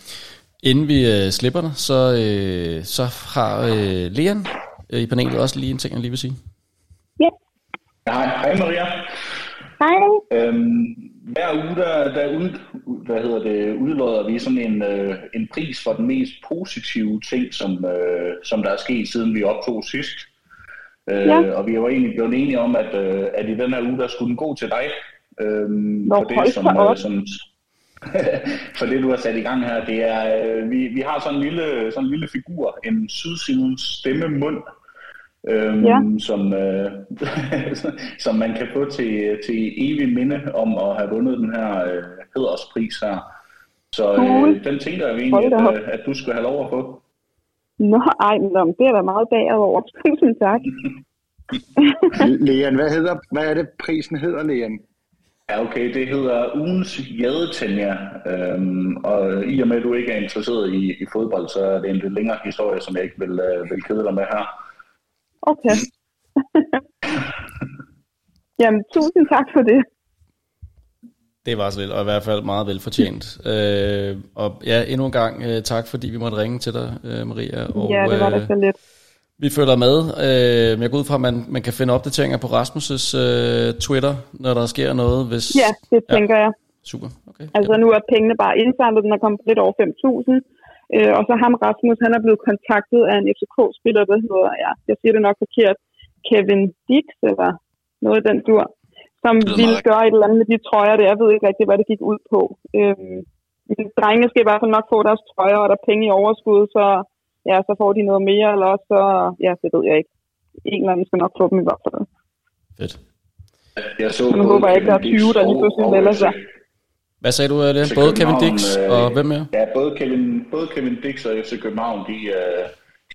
inden vi øh, slipper dig, så, øh, så har øh, Leon øh, i panelet også lige en ting, jeg lige vil sige. Hej, hej Maria. Hej. Øhm, hver uge, der, der ud, hvad hedder det, udlodder vi sådan en, øh, en pris for den mest positive ting, som, øh, som der er sket, siden vi optog sidst. Øh, Ja. Og vi var egentlig blevet enige om, at, øh, at i den her uge, der skulle den gå til dig. Nå, for det, som, øh, som, for det, du har sat i gang her, det er, øh, vi, vi har sådan en lille, sådan en lille figur, en sydsidens stemmemund, øhm, Ja. som, øh, som man kan få til, til evig minde om at have vundet den her øh, hederspris her. Så Cool. øh, den tænker jeg egentlig, at, øh, at du skal have lov at få. Nå, ej, men det er da meget bagad over. Tusind tak. Leon, hvad, hedder, hvad er det, prisen hedder, Leon? Ja, okay, det hedder ugens jadetænja, øhm, og i og med, at du ikke er interesseret i, i fodbold, så er det en lidt længere historie, som jeg ikke vil, øh, vil kede dig med her. Okay. Jamen, tusind tak for det. Det var så lidt, og i hvert fald meget velfortjent. Øh, og ja, endnu en gang øh, tak, fordi vi måtte ringe til dig, øh, Maria. Og, ja, det var da øh, så lidt. Vi følger med. Øh, jeg går ud fra, at man, man kan finde opdateringer på Rasmus' øh, Twitter, når der sker noget. Hvis, Ja, det tænker jeg. Super, okay. Altså nu er pengene bare indsamlet, den er kommet lidt over 5.000. Øh, og så ham Rasmus, han er blevet kontaktet af en FCK-spiller, der hedder, ja, jeg siger det nok forkert, Kevin Dix, eller noget af den dur, som ville meget gøre et eller andet med de trøjer der. Jeg ved ikke rigtig, hvad det gik ud på. Øhm, men drengene skal i hvert fald nok få deres trøjer, og der er penge i overskud, så, ja, så får de noget mere, eller også så, ja, det ved jeg ikke. En eller anden skal nok få dem i hvert fald. Fedt. Jeg så Men nu håber jeg ikke, der er 20, der lige pludselig melder sig. Hvad sagde du af det? FC Både Kevin Dix øh, og hvem mere? Ja, både Kevin, både Kevin Dix og FC København, de, øh,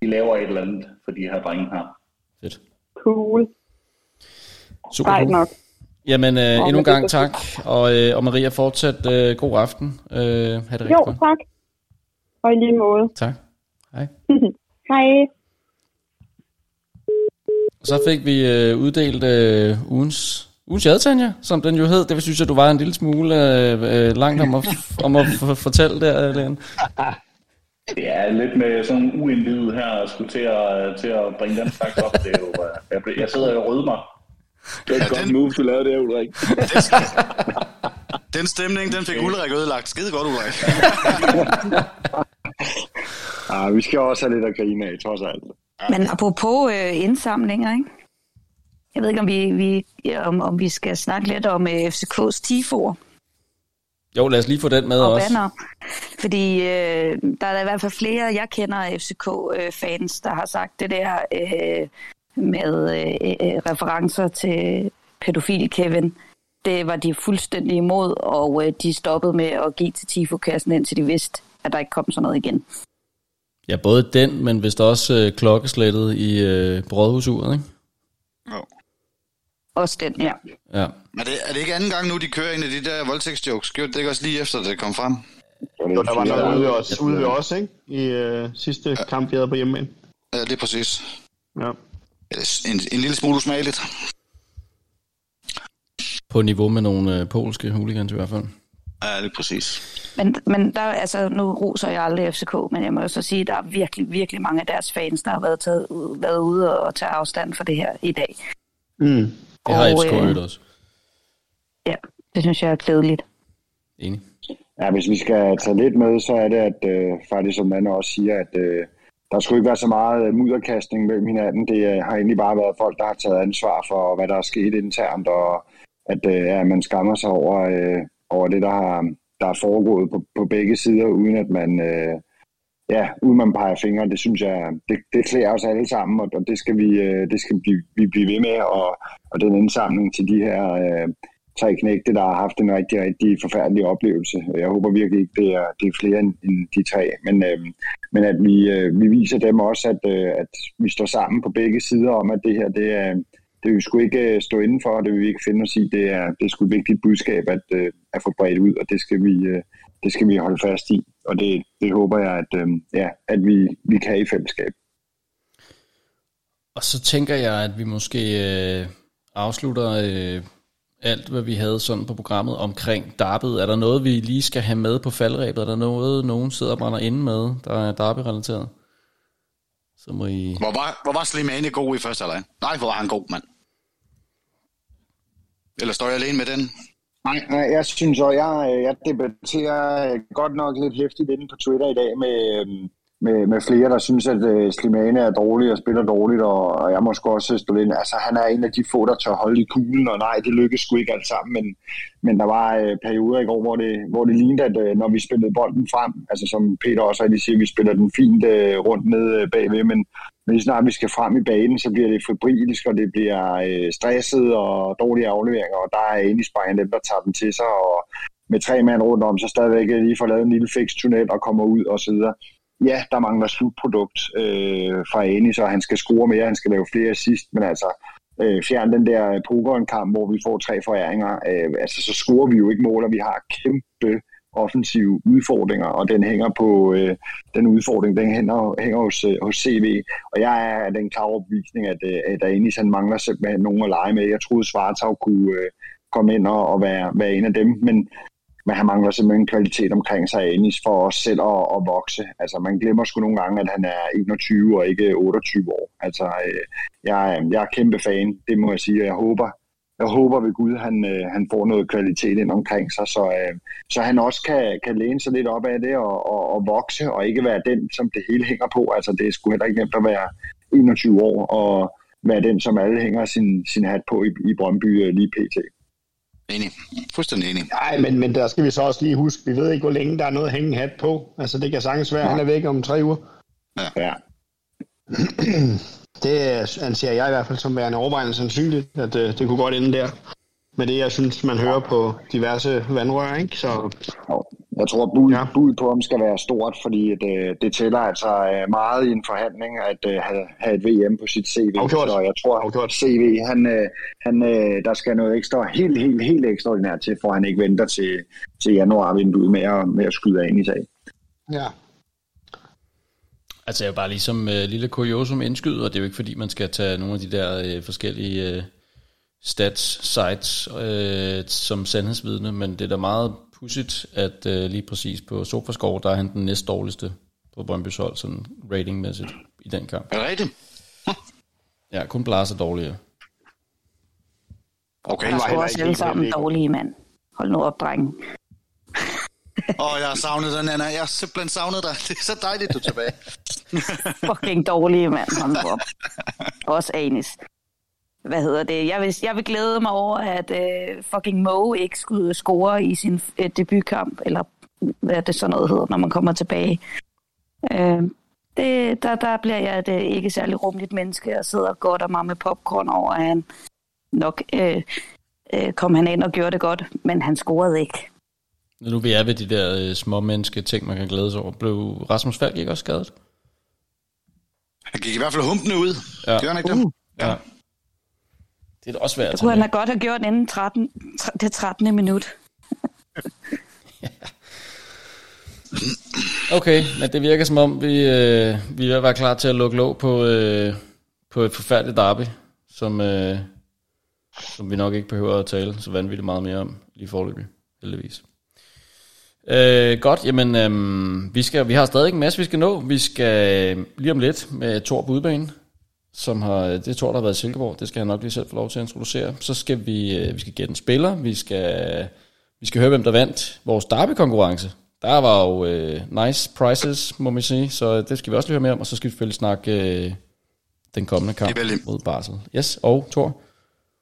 de laver et eller andet for de her drenge her. Fedt. Cool. Super Sejt cool. nok. Jamen, øh, endnu en gang det tak. Og, øh, og Maria, fortsat øh, god aften. Øh, ha' det rigtig Jo, godt. tak. Og i lige måde. Tak. Hej. Hej. Så fik vi øh, uddelt øh, ugens, ugens jadtanja, som den jo hed. Det synes jeg, du var en lille smule øh, øh, langt om at, om at f- fortælle der, Leon. Det er lidt med sådan en uindvidet her, at skulle til at, til at bringe den slags op. Det er jo, øh, jeg, jeg sidder og rød mig. Det var et godt move, du lavede der, Ulrik. Den stemning, den fik Ulrik ødelagt. Skide godt, Ulrik. Ah, vi skal også have lidt at grine af, trods alt. Men apropos øh, indsamlinger, ikke? Jeg ved ikke, om vi, vi, ja, om, om vi skal snakke lidt om øh, FCK's TIFO'er Jo, lad os lige få den med og også. banner. Fordi øh, der er i hvert fald flere, jeg kender af FCK-fans, der har sagt det der øh, med øh, øh, referencer til pædofil Kevin. Det var de fuldstændig imod, og øh, de stoppede med at give til TIFO-kassen, indtil de vidste, at der ikke kom sådan noget igen. Ja, både den, men vist også øh, klokkeslættet i øh, brødhusuret, ikke? Jo. Også den, ja. Ja. Men det, er det ikke anden gang nu, de kører en af de der voldtægtsjokes? Gjorde det ikke også lige efter, det kom frem? Jo, der var noget ude ved os, ude ved os ikke? I øh, sidste kamp, vi havde på hjemmebane. Ja, det er præcis. Ja. En, en lille smule usmageligt. På niveau med nogle øh, polske hooligans i hvert fald. Ja, det er præcis. Men, men der, altså, nu roser jeg aldrig FCK, men jeg må jo så sige, at der er virkelig, virkelig mange af deres fans, der har været, taget, været ude og, og tage afstand for det her i dag. Mm. Det har Og, FCK øh, også. Ja, det synes jeg er glædeligt. Enig. Ja, hvis vi skal tage lidt med, så er det, at øh, faktisk som man også siger, at øh, der skulle ikke være så meget øh, mudderkastning mellem hinanden. Det øh, har egentlig bare været folk, der har taget ansvar for, hvad der er sket internt, og at øh, ja, man skammer sig over, øh, over det, der har, der er foregået på, på begge sider, uden at man, øh, ja, uden man peger fingre. Det synes jeg, det, det klæder os alle sammen, og, og det skal, vi, øh, det skal vi, vi blive ved med, og, og den indsamling til de her øh, tre knægte, der har haft en rigtig, rigtig forfærdelig oplevelse. Jeg håber virkelig ikke, det er, det er flere end, end de tre, men, øh, men at vi, øh, vi viser dem også, at, øh, at vi står sammen på begge sider om, at det her, det er, det vil vi sgu ikke øh, stå indenfor, og det vil vi ikke finde os i. Det er, det er sgu et vigtigt budskab at, øh, at få bredt ud, og det skal vi, øh, det skal vi holde fast i. Og det, det håber jeg, at, øh, ja, at vi, vi kan i fællesskab. Og så tænker jeg, at vi måske øh, afslutter øh, alt, hvad vi havde sådan på programmet omkring Darbet. Er der noget, vi lige skal have med på faldrebet? Er der noget, nogen sidder og brænder inde med, der er Darby-relateret? Så må I... Hvor var, hvor var Slimane god i første halvleg? Nej, hvor var han god, mand. Eller står jeg alene med den? Nej, nej, jeg synes også, jeg, øh, jeg debatterer godt nok lidt hæftigt inde på Twitter i dag med, øhm, med, med flere, der synes, at øh, Slimane er dårlig og spiller dårligt, og, og jeg måske også stå ind. Altså, han er en af de få, der tør holde i kuglen, og nej, det lykkedes sgu ikke alt sammen, men, men der var øh, perioder i går, hvor det, hvor det lignede, at øh, når vi spillede bolden frem, altså som Peter også rigtig siger, vi spiller den fint øh, rundt ned øh, bagved, men, lige snart vi skal frem i banen, så bliver det febrilsk, og det bliver øh, stresset og dårlige afleveringer, og der er egentlig Spanien dem, der tager den til sig, og med tre mand rundt om, så stadigvæk lige får lavet en lille fix tunnel og kommer ud og så videre ja, der mangler slutprodukt øh, fra Anis, og han skal score mere, han skal lave flere assist, men altså øh, fjern den der pokerenkamp, hvor vi får tre foræringer, øh, altså så scorer vi jo ikke mål, og vi har kæmpe offensive udfordringer, og den hænger på øh, den udfordring, den hænger, hænger hos, øh, hos CV, og jeg er den klare opvisning, at, øh, at Anis han mangler simpelthen nogen at lege med. Jeg troede Svartau kunne øh, komme ind og, og være, være en af dem, men men han mangler simpelthen kvalitet omkring sig, Anis, for os selv at, at vokse. Altså, man glemmer sgu nogle gange, at han er 21 og ikke 28 år. Altså, øh, jeg, jeg er kæmpe fan, det må jeg sige, og jeg håber, jeg håber ved Gud, han, øh, han får noget kvalitet ind omkring sig, så, øh, så han også kan, kan læne sig lidt op af det og, og, og vokse, og ikke være den, som det hele hænger på. Altså, det er sgu heller ikke nemt at være 21 år og være den, som alle hænger sin, sin hat på i, i Brøndby øh, lige pt. Enig. Fuldstændig enig. Nej, men, men der skal vi så også lige huske, vi ved ikke, hvor længe der er noget at hænge hat på. Altså, det kan sagtens være, at han er væk om tre uger. Ja. Det anser jeg i hvert fald som værende overvejende sandsynligt, at øh, det kunne godt ende der. Med det, jeg synes, man hører på diverse vandrør, ikke? Så Jeg tror, bud, Ja. bud på ham skal være stort, fordi det, det tæller altså øh, meget i en forhandling at øh, have, have et VM på sit CV. Afgjort. Så jeg tror, Afgjort. CV, han, øh, han, øh, der skal noget ekstra, helt, helt, helt ekstraordinært til, for han ikke venter til, til januar-vinduet med at, med at skyde af ind i sag. ja, Altså jeg bare ligesom uh, lille kuriosum indskyde, og det er jo ikke fordi, man skal tage nogle af de der uh, forskellige uh, stats sites uh, som sandhedsvidne, men det er da meget pudsigt, at uh, lige præcis på Sofascore, der er han den næst dårligste på Brøndby's hold, sådan ratingmæssigt i den kamp. Er det rigtigt? Ja, kun Blas er dårligere. Okay. Jeg tror også alle sammen dårlige, mand. Hold nu op, drenge. Åh, jeg har savnet dig, Nana. Jeg har simpelthen savnet dig. Det er så dejligt, du er tilbage. Fucking dårlige, mand. Hold nu op. Også Anis. Hvad hedder det? Jeg vil, jeg vil glæde mig over, at øh, fucking Mo ikke skulle score i sin øh, debutkamp, eller hvad det sådan noget hedder, når man kommer tilbage. Øh, det, der, der bliver jeg et øh, ikke særlig rummeligt menneske, og sidder godt og mig med popcorn over, at han nok øh, øh, kom han ind og gjorde det godt, men han scorede ikke. Nu vi er ved de der øh, små menneske ting, man kan glæde sig over, blev Rasmus Falk ikke også skadet? Han gik i hvert fald humpende ud. Ja. Gjorde han ikke det? Ja. Det er da også svært Det at kunne tage han have godt have gjort inden 13, tre- det 13. minut. Okay, men det virker som om, vi, øh, vi er være klar til at lukke låg på, øh, på et forfærdeligt derby, som, øh, som vi nok ikke behøver at tale så vanvittigt meget mere om lige forløbig, heldigvis. Øh, godt, jamen øh, vi, skal, vi har stadig en masse, vi skal nå. Vi skal øh, lige om lidt med Thor på udebane, som har, det er Thor, der har været i Silkeborg. Det skal jeg nok lige selv få lov til at introducere. Så skal vi, øh, vi skal gætte en spiller. Vi skal, vi skal høre, hvem der vandt vores derby-konkurrence. Der var jo øh, nice prizes, må man sige, så det skal vi også lige høre mere om, og så skal vi selvfølgelig snakke øh, den kommende kamp Det vel- mod Basel. Yes, og Thor.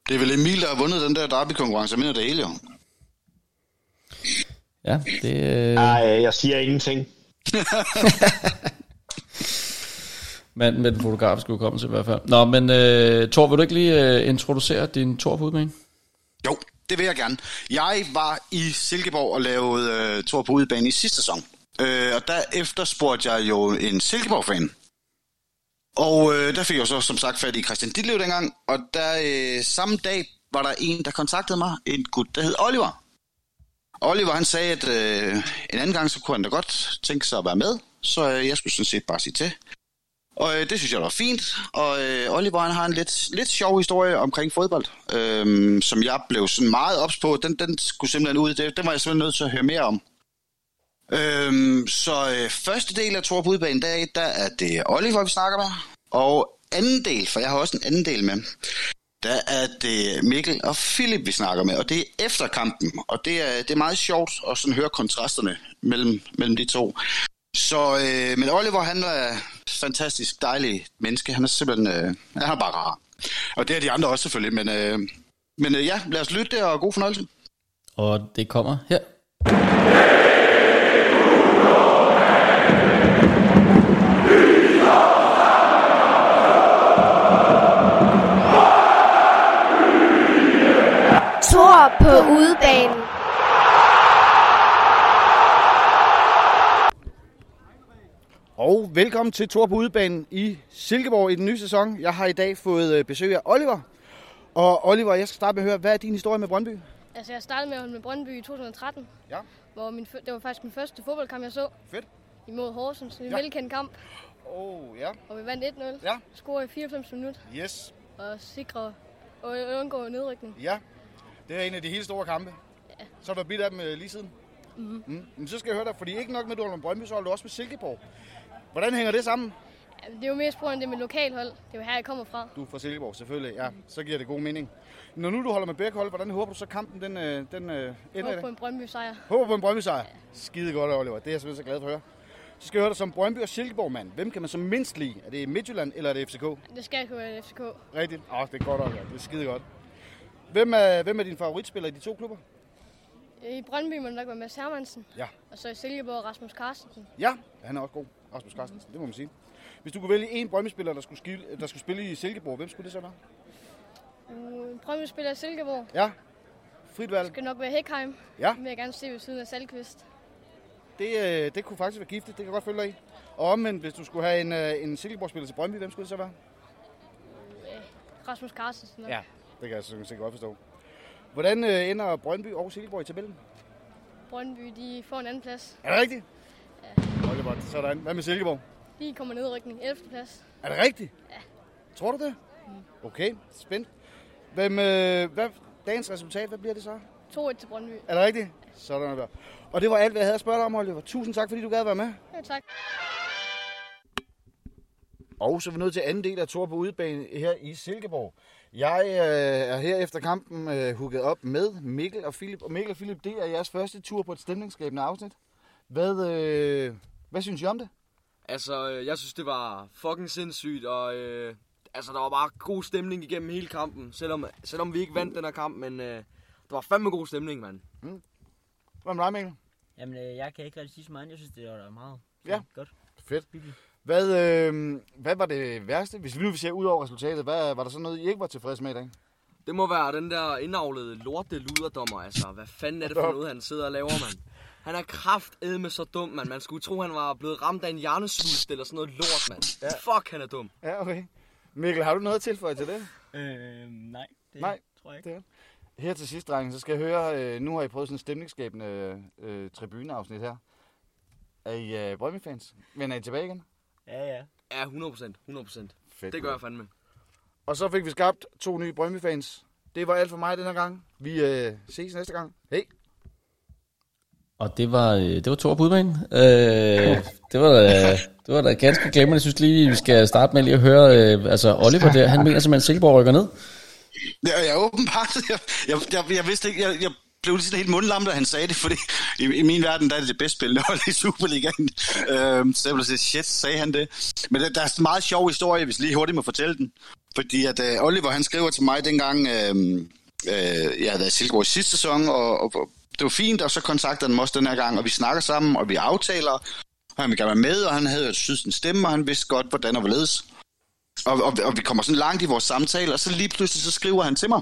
Det er vel Emil, der har vundet den der derby-konkurrence. Jeg mener det hele, jo. Ja, det øh, Ej, jeg siger ingenting. Manden med den fotografiske hukommelse i hvert fald. Nå, men øh, Thor, vil du ikke lige øh, introducere din Thor på udbanen? Jo, det vil jeg gerne. Jeg var i Silkeborg og lavede øh, Thor på udebane i sidste sæson. Øh, og derefter spurgte jeg jo en Silkeborg-fan. Og øh, der fik jeg så som sagt fat i Christian Ditlev dengang. Og der øh, samme dag var der en, der kontaktede mig. En gut, der hed Oliver. Oliver han sagde, at øh, en anden gang, så kunne han da godt tænke sig at være med. Så øh, jeg skulle sådan set bare sige til. Og øh, det synes jeg var fint. Og øh, Oliver han har en lidt, lidt sjov historie omkring fodbold, øh, som jeg blev sådan meget ops på. Den, den skulle simpelthen ud. Det, den var jeg simpelthen nødt til at høre mere om. Øh, så øh, første del af Tor på udbanen dag, der er det Oliver, vi snakker med. Og anden del, for jeg har også en anden del med, der er det Mikkel og Philip, vi snakker med. Og det er efter kampen, og det er, det er meget sjovt at sådan høre kontrasterne mellem, mellem de to. Så, øh, men Oliver, han er fantastisk dejlig menneske. Han er simpelthen, øh, han er bare rar. Og det er de andre også selvfølgelig, men, øh, men øh, ja, lad os lytte det, og god fornøjelse. Og det kommer her. Tor på udebanen. Og velkommen til Tor på udebanen i Silkeborg i den nye sæson. Jeg har i dag fået øh, besøg af Oliver. Og Oliver, jeg skal starte med at høre, hvad er din historie med Brøndby? Altså, jeg startede med at med Brøndby i 2013, Ja. hvor min, det var faktisk min første fodboldkamp, jeg så. Fedt. Imod Horsens. En Ja. velkendt kamp, Åh, oh, ja. hvor vi vandt 1-0. Ja. Scorede i 94 minutter Yes. og sikre og undgå nedrykning. Ja. Det er en af de helt store kampe. Ja. Så har du blivet af dem øh, lige siden? Mm-hmm. Mm. Men så skal jeg høre dig, fordi ikke nok med, at du holder med Brøndby, så holder du også med Silkeborg. Hvordan hænger det sammen? Ja, det er jo på grund af det med lokalhold. Det er jo her, jeg kommer fra. Du er fra Silkeborg, selvfølgelig. Ja, så giver det god mening. Når nu du holder med begge hold, hvordan håber du så kampen den, øh, den øh, ender Håber på en Brøndby sejr. Håber på en Brøndby sejr. Skide godt, Oliver. Det er jeg simpelthen så glad for at høre. Så skal jeg høre dig som Brøndby og Silkeborg, mand. Hvem kan man så mindst lide? Er det Midtjylland, eller er det FCK? Det skal kunne være FCK. Rigtigt. Åh, oh, det er godt, Oliver. Det er skide godt. Hvem er, hvem er din favoritspiller i de to klubber? I Brøndby må det nok være Mads Hermansen. Ja. Og så i Silkeborg Rasmus Carstensen. Ja, han er også god. Rasmus Carstensen, det må man sige. Hvis du kunne vælge en Brøndby-spiller, der skulle, skille, der skulle spille i Silkeborg, hvem skulle det så være? Uh, Brøndby spiller i Silkeborg. Ja, frit valg. Det skal nok være Hækheim. Ja. Det vil jeg gerne se ved siden af Salkvist. Det, øh, det kunne faktisk være giftigt, det kan jeg godt følge dig i. Og omvendt, hvis du skulle have en, øh, en Silkeborg-spiller til Brøndby, hvem skulle det så være? Rasmus Carstensen. nok. Ja, det kan jeg sådan set godt forstå. Hvordan øh, ender Brøndby og Silkeborg i tabellen? Brøndby, de får en anden plads. Er det rigtigt? Ja. Oliver, sådan. Hvad med Silkeborg? De kommer nedrykning. 11. plads. Er det rigtigt? Ja. Tror du det? Okay, spændt. Hvem, øh, hvad, dagens resultat, hvad bliver det så? 2-1 til Brøndby. Er det rigtigt? Sådan er det. Og det var alt, hvad jeg havde at spørge dig om, Oliver. Tusind tak, fordi du gad være med. Ja, tak. Og så er vi nødt til anden del af Tor på udebane her i Silkeborg. Jeg øh, er her efter kampen øh, hugget op med Mikkel og Philip. Og Mikkel og Philip, det er jeres første tur på et stemningsskabende afsnit. Hvad, øh, hvad synes I om det? Altså, øh, jeg synes, det var fucking sindssygt, og øh, altså, der var bare god stemning igennem hele kampen, selvom, selvom vi ikke vandt den her kamp, men øh, der var fandme god stemning, mand. Hvad med dig, Mikkel? Jamen, øh, jeg kan ikke rigtig sige så meget. Jeg synes, det var meget Ja. godt. Fedt. Hvad, øh, hvad var det værste, hvis vi nu vil se ud over resultatet? Hvad, var der så noget, I ikke var tilfredse med i dag? Det må være den der indavlede lorte luderdommer, altså. Hvad fanden er det for noget, han sidder og laver, mand? Han er kraftedme så dum, mand. Man skulle tro, han var blevet ramt af en hjernesvulst eller sådan noget lort, mand. Ja. Fuck, han er dum. Ja, okay. Mikkel, har du noget at tilføje til det? Øh, nej, det Nej, tror jeg ikke. det er Her til sidst, drenge, så skal jeg høre, øh, nu har I prøvet sådan en stemningsskabende øh, tribuneafsnit her. Er I øh, Brøndby-fans? Men er I tilbage igen? Ja, ja. Ja, 100 procent. 100 procent. Fedt, Det gør jeg fandme. Og så fik vi skabt to nye Brøndby-fans. Det var alt for mig den her gang. Vi øh, ses næste gang. Hej. Og det var, øh, det var to på udbanen. Øh, det var øh, det var da ganske glemrende. Jeg synes lige, vi skal starte med lige at høre, øh, altså Oliver der, han mener simpelthen, at Silkeborg rykker ned. Ja, jeg åbenbart. Jeg, jeg, jeg, jeg vidste ikke, jeg, jeg blev lige sådan helt mundlam, da han sagde det, fordi i, i min verden, der er det det bedste spillende hold i Superligaen. Øhm, så jeg blev sige, shit, sagde han det. Men der, der er en meget sjov historie, hvis lige hurtigt må fortælle den. Fordi at øh, Oliver, han skriver til mig dengang, øh, øh, jeg havde været i Silkeborg i sidste sæson, og, og det var fint, og så kontaktede han mig også den her gang, og vi snakker sammen, og vi aftaler, og han vil gerne være med, og han havde jo synes en stemme, og han vidste godt, hvordan og hvorledes. Og, og, og vi kommer sådan langt i vores samtale, og så lige pludselig så skriver han til mig,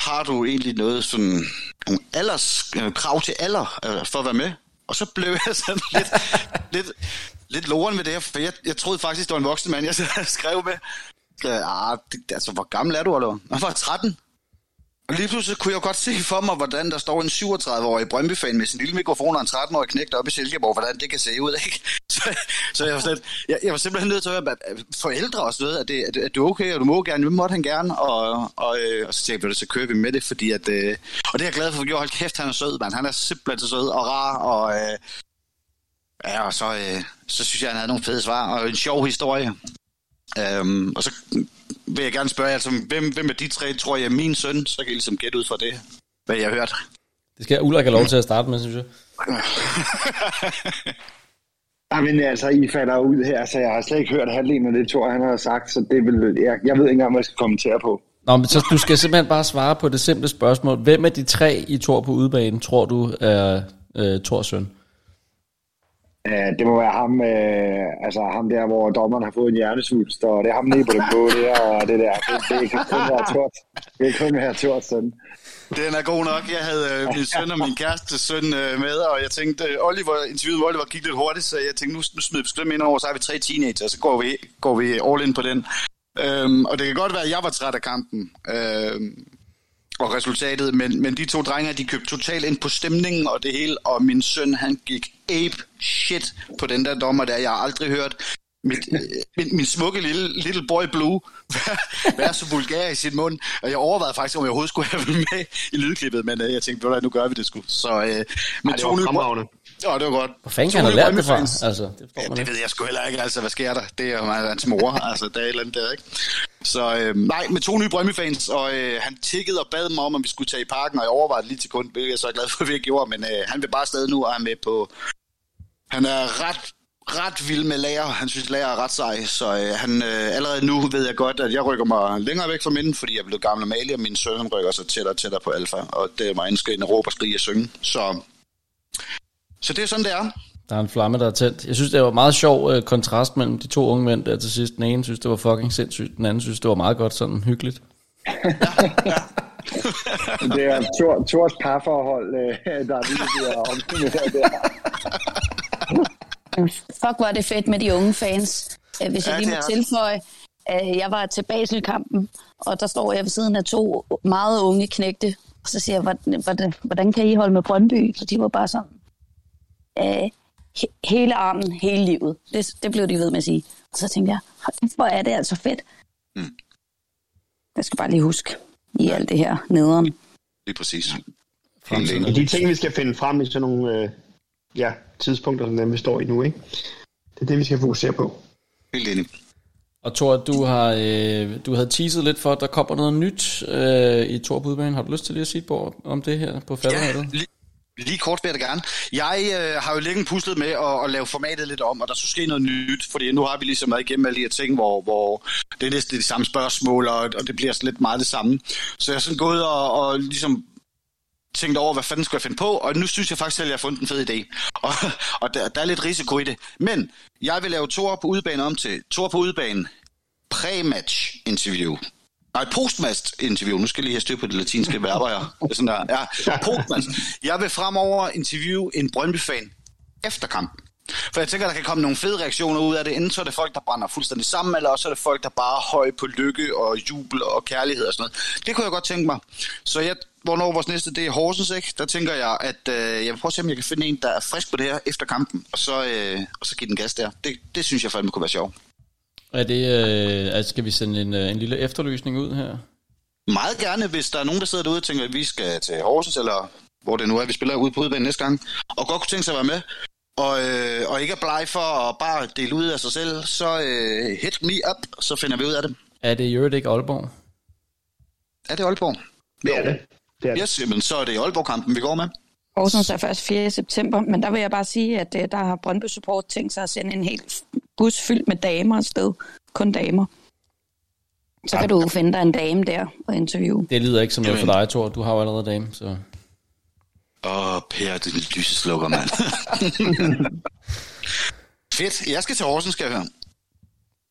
har du egentlig noget sådan, nogle alders, øh, krav til alder øh, for at være med? Og så blev jeg sådan lidt, lidt, lidt loren ved det her, for jeg, jeg troede faktisk, det var en voksen mand, jeg skrev med. Ah, det, altså, hvor gammel er du, eller? Jeg var 13. Og lige pludselig kunne jeg godt se for mig, hvordan der står en 37-årig Brøndby-fan med sin lille mikrofon og en 13-årig knægt op i Silkeborg, hvordan det kan se ud, ikke? Så, så jeg, var slet, jeg, jeg var simpelthen nødt til at høre, at forældre også ved, at det, at, at det er okay, og du må gerne, vi måtte han gerne, og, og, og, og så tænkte jeg, så kører vi med det, fordi at, øh, og det er jeg glad for, for hold kæft, han er sød, mand. Han er simpelthen så sød og rar, og øh, ja, og så, øh, så synes jeg, han havde nogle fede svar, og en sjov historie. Øhm, og så vil jeg gerne spørge jer, altså, hvem, hvem af de tre tror jeg er min søn? Så kan I ligesom gætte ud fra det, hvad jeg har hørt. Det skal Ulrik have lov til at starte med, synes jeg. Ja, men altså, I falder ud her, så jeg har slet ikke hørt halvdelen af det, Thor han har sagt, så det vil, jeg, jeg ved ikke engang, hvad jeg skal kommentere på. Nå, men så du skal simpelthen bare svare på det simple spørgsmål. Hvem af de tre i Thor på udbanen tror du er øh, Thors søn? Uh, det må være ham, uh, altså ham der, hvor dommeren har fået en hjernesvulst, og det er ham nede på den båd der, og det der. Det, det kan kun være Thors. Det kan kun være Thors søn. Den er god nok. Jeg havde øh, min søn og min kæreste søn øh, med, og jeg tænkte, øh, Oliver, interviewet med Oliver gik lidt hurtigt, så jeg tænkte, nu, nu smider vi sgu dem ind over, så har vi tre teenager, så går vi, går vi all in på den. Øhm, og det kan godt være, at jeg var træt af kampen. Øhm, og resultatet, men, men de to drenge, de købte totalt ind på stemningen og det hele, og min søn, han gik ape shit på den der dommer der, jeg har aldrig hørt mit, øh, min, min smukke lille, little boy blue være, så vulgær i sin mund, og jeg overvejede faktisk, om jeg overhovedet skulle have været med i lydklippet, men øh, jeg tænkte, nu gør vi det sgu. Så, øh, med Ej, det var fremragende. Ja, det var godt. Hvor fanden kan han nye have lært det fra? Altså, det Ja, det ved jeg sgu heller ikke. Altså, hvad sker der? Det er jo hans mor. altså, der er et eller andet der, ikke? Så øh, nej, med to nye Brøndby-fans, og øh, han tikkede og bad mig om, at vi skulle tage i parken, og jeg overvejede lige til kun, hvilket jeg er så glad for, at vi ikke gjorde, men øh, han vil bare stadig nu og er med på... Han er ret ret vild med lærer. Han synes, lærer er ret sej, så øh, han, øh, allerede nu ved jeg godt, at jeg rykker mig længere væk fra minden, fordi jeg er blevet gammel og malig, og min søn han rykker sig tættere og tættere på alfa, og det er mig indskridende råb og skrige og synge. Så, så det er sådan, det er. Der er en flamme, der er tændt. Jeg synes, det var meget sjov øh, kontrast mellem de to unge mænd der til sidst. Den ene synes, det var fucking sindssygt. Den anden synes, det var meget godt sådan hyggeligt. Det er Thor, Thors parforhold, øh, der er lige bliver omstillet der. Fuck, er det fedt med de unge fans. Øh, Hvis jeg lige må tilføje, øh, jeg var til Basel-kampen, og der står jeg ved siden af to meget unge knægte, og så siger jeg, hvordan, hvordan, kan I holde med Brøndby? Og de var bare sådan, øh, he- hele armen, hele livet. Det, det blev de ved med at sige. Og så tænkte jeg, hvor er det altså fedt. Mm. Jeg skal bare lige huske i alt det her nederen. Lige præcis. Det er de ting, vi skal finde frem i sådan nogle øh, ja, tidspunkter, som dem vi står i nu. Ikke? Det er det, vi skal fokusere på. Helt enig. Og Thor, du, har, øh, du havde teaset lidt for, at der kommer noget nyt øh, i Thor på udbanen. Har du lyst til lige at sige ord om det her på falderættet? Lige, lige kort vil jeg da gerne. Jeg øh, har jo længe puslet med at, at lave formatet lidt om, og der skulle ske noget nyt, fordi nu har vi ligesom været igennem alle de her ting, hvor, hvor det er næsten de samme spørgsmål, og, og det bliver sådan lidt meget det samme. Så jeg er sådan gået og, og ligesom tænkt over, hvad fanden skulle jeg finde på, og nu synes jeg faktisk selv, at jeg har fundet en fed idé. Og, og der, der er lidt risiko i det. Men jeg vil lave Thor på udebane om til Thor på udebane pre-match interview. Nej, postmast interview. Nu skal jeg lige have styr på det latinske verber her. Det er sådan der. Ja, postmast. Jeg vil fremover interviewe en Brøndby-fan efter kampen. For jeg tænker, der kan komme nogle fede reaktioner ud af det. Enten så er det folk, der brænder fuldstændig sammen, eller også er det folk, der bare er høje på lykke og jubel og kærlighed og sådan noget. Det kunne jeg godt tænke mig. Så jeg, hvornår vores næste, det er Horsens, ikke? Der tænker jeg, at øh, jeg vil prøve at se, om jeg kan finde en, der er frisk på det her efter kampen, og så, øh, og så give den gas der. Det, det synes jeg fandme kunne være sjovt. Er det, øh, altså, skal vi sende en, øh, en lille efterlysning ud her? Meget gerne, hvis der er nogen, der sidder derude og tænker, at vi skal til Horsens, eller hvor det nu er, vi spiller ude på udbanen næste gang, og godt kunne tænke sig at være med, og, øh, og ikke er bleg for at bare dele ud af sig selv, så øh, hit me up, så finder vi ud af det. Er det i øvrigt ikke Aalborg? Er det Aalborg? Det er det. det, er det. Yes, jamen, så er det Aalborg-kampen, vi går med. Horsens er først 4. september, men der vil jeg bare sige, at øh, der har Brøndby Support tænkt sig at sende en hel bus fyldt med damer afsted. Kun damer. Så kan du finde dig en dame der og interviewe. Det lyder ikke som noget for dig, Thor. Du har jo allerede dame, så... Åh, Per, det er en lyseslukker, mand. Fedt, jeg skal til Horsens, skal jeg høre.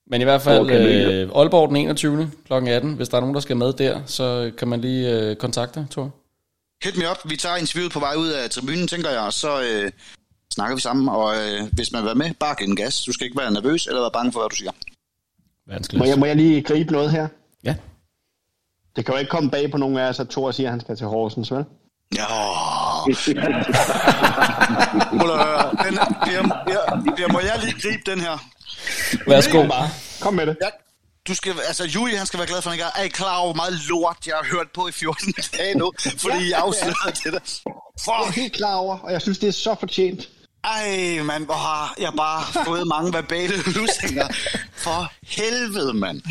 Men i hvert fald, Okay, øh, Aalborg den 21. kl. 18. Hvis der er nogen, der skal med der, så kan man lige øh, kontakte Thor. Hit me up, vi tager interviewet på vej ud af tribunen, tænker jeg, og så øh, snakker vi sammen, og øh, hvis man vil være med, bare giv den gas. Du skal ikke være nervøs eller være bange for, hvad du siger. Må jeg, må jeg lige gribe noget her? Ja. Det kan jo ikke komme bag på nogen af os, at Thor siger, at han skal til Horsens, vel? Ja. Prøv at høre, den, må jeg lige gribe den her? Værsgo. bare. Kom med det. Ja, du skal, altså, Julie, han skal være glad for, at han ikke er. Er I klar over, hvor meget lort, jeg har hørt på i 14 dage nu, fordi jeg afslørede det der? Jeg er helt klar over, og jeg synes, det er så fortjent. Ej, mand, hvor har jeg bare fået mange verbale lusinger. For helvede, mand.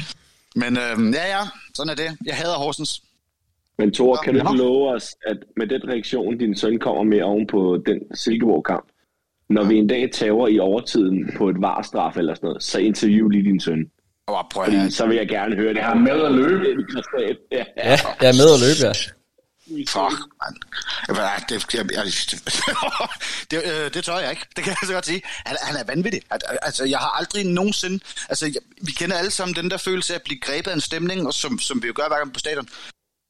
Men øhm, ja, ja, sådan er det. Jeg hader Horsens. Men Thor, kan du Ja. ikke love os, at med den reaktion, din søn kommer med oven på den Silkeborg-kamp, når vi en dag tager i overtiden på et varstraf eller sådan noget, så interview lige din søn. Oh, prøv Fordi så vil jeg gerne høre det. Jeg er med at løbe. Ja. Ja, jeg er med at løbe, ja. Fuck, mand. Det, jeg, jeg, det, øh, det tør jeg ikke. Det kan jeg så godt sige. Han, han er vanvittig. Al- Altså, jeg har aldrig nogensinde... Altså, jeg, vi kender alle sammen den der følelse af at blive grebet af en stemning, og som, som vi jo gør hver gang på stadion.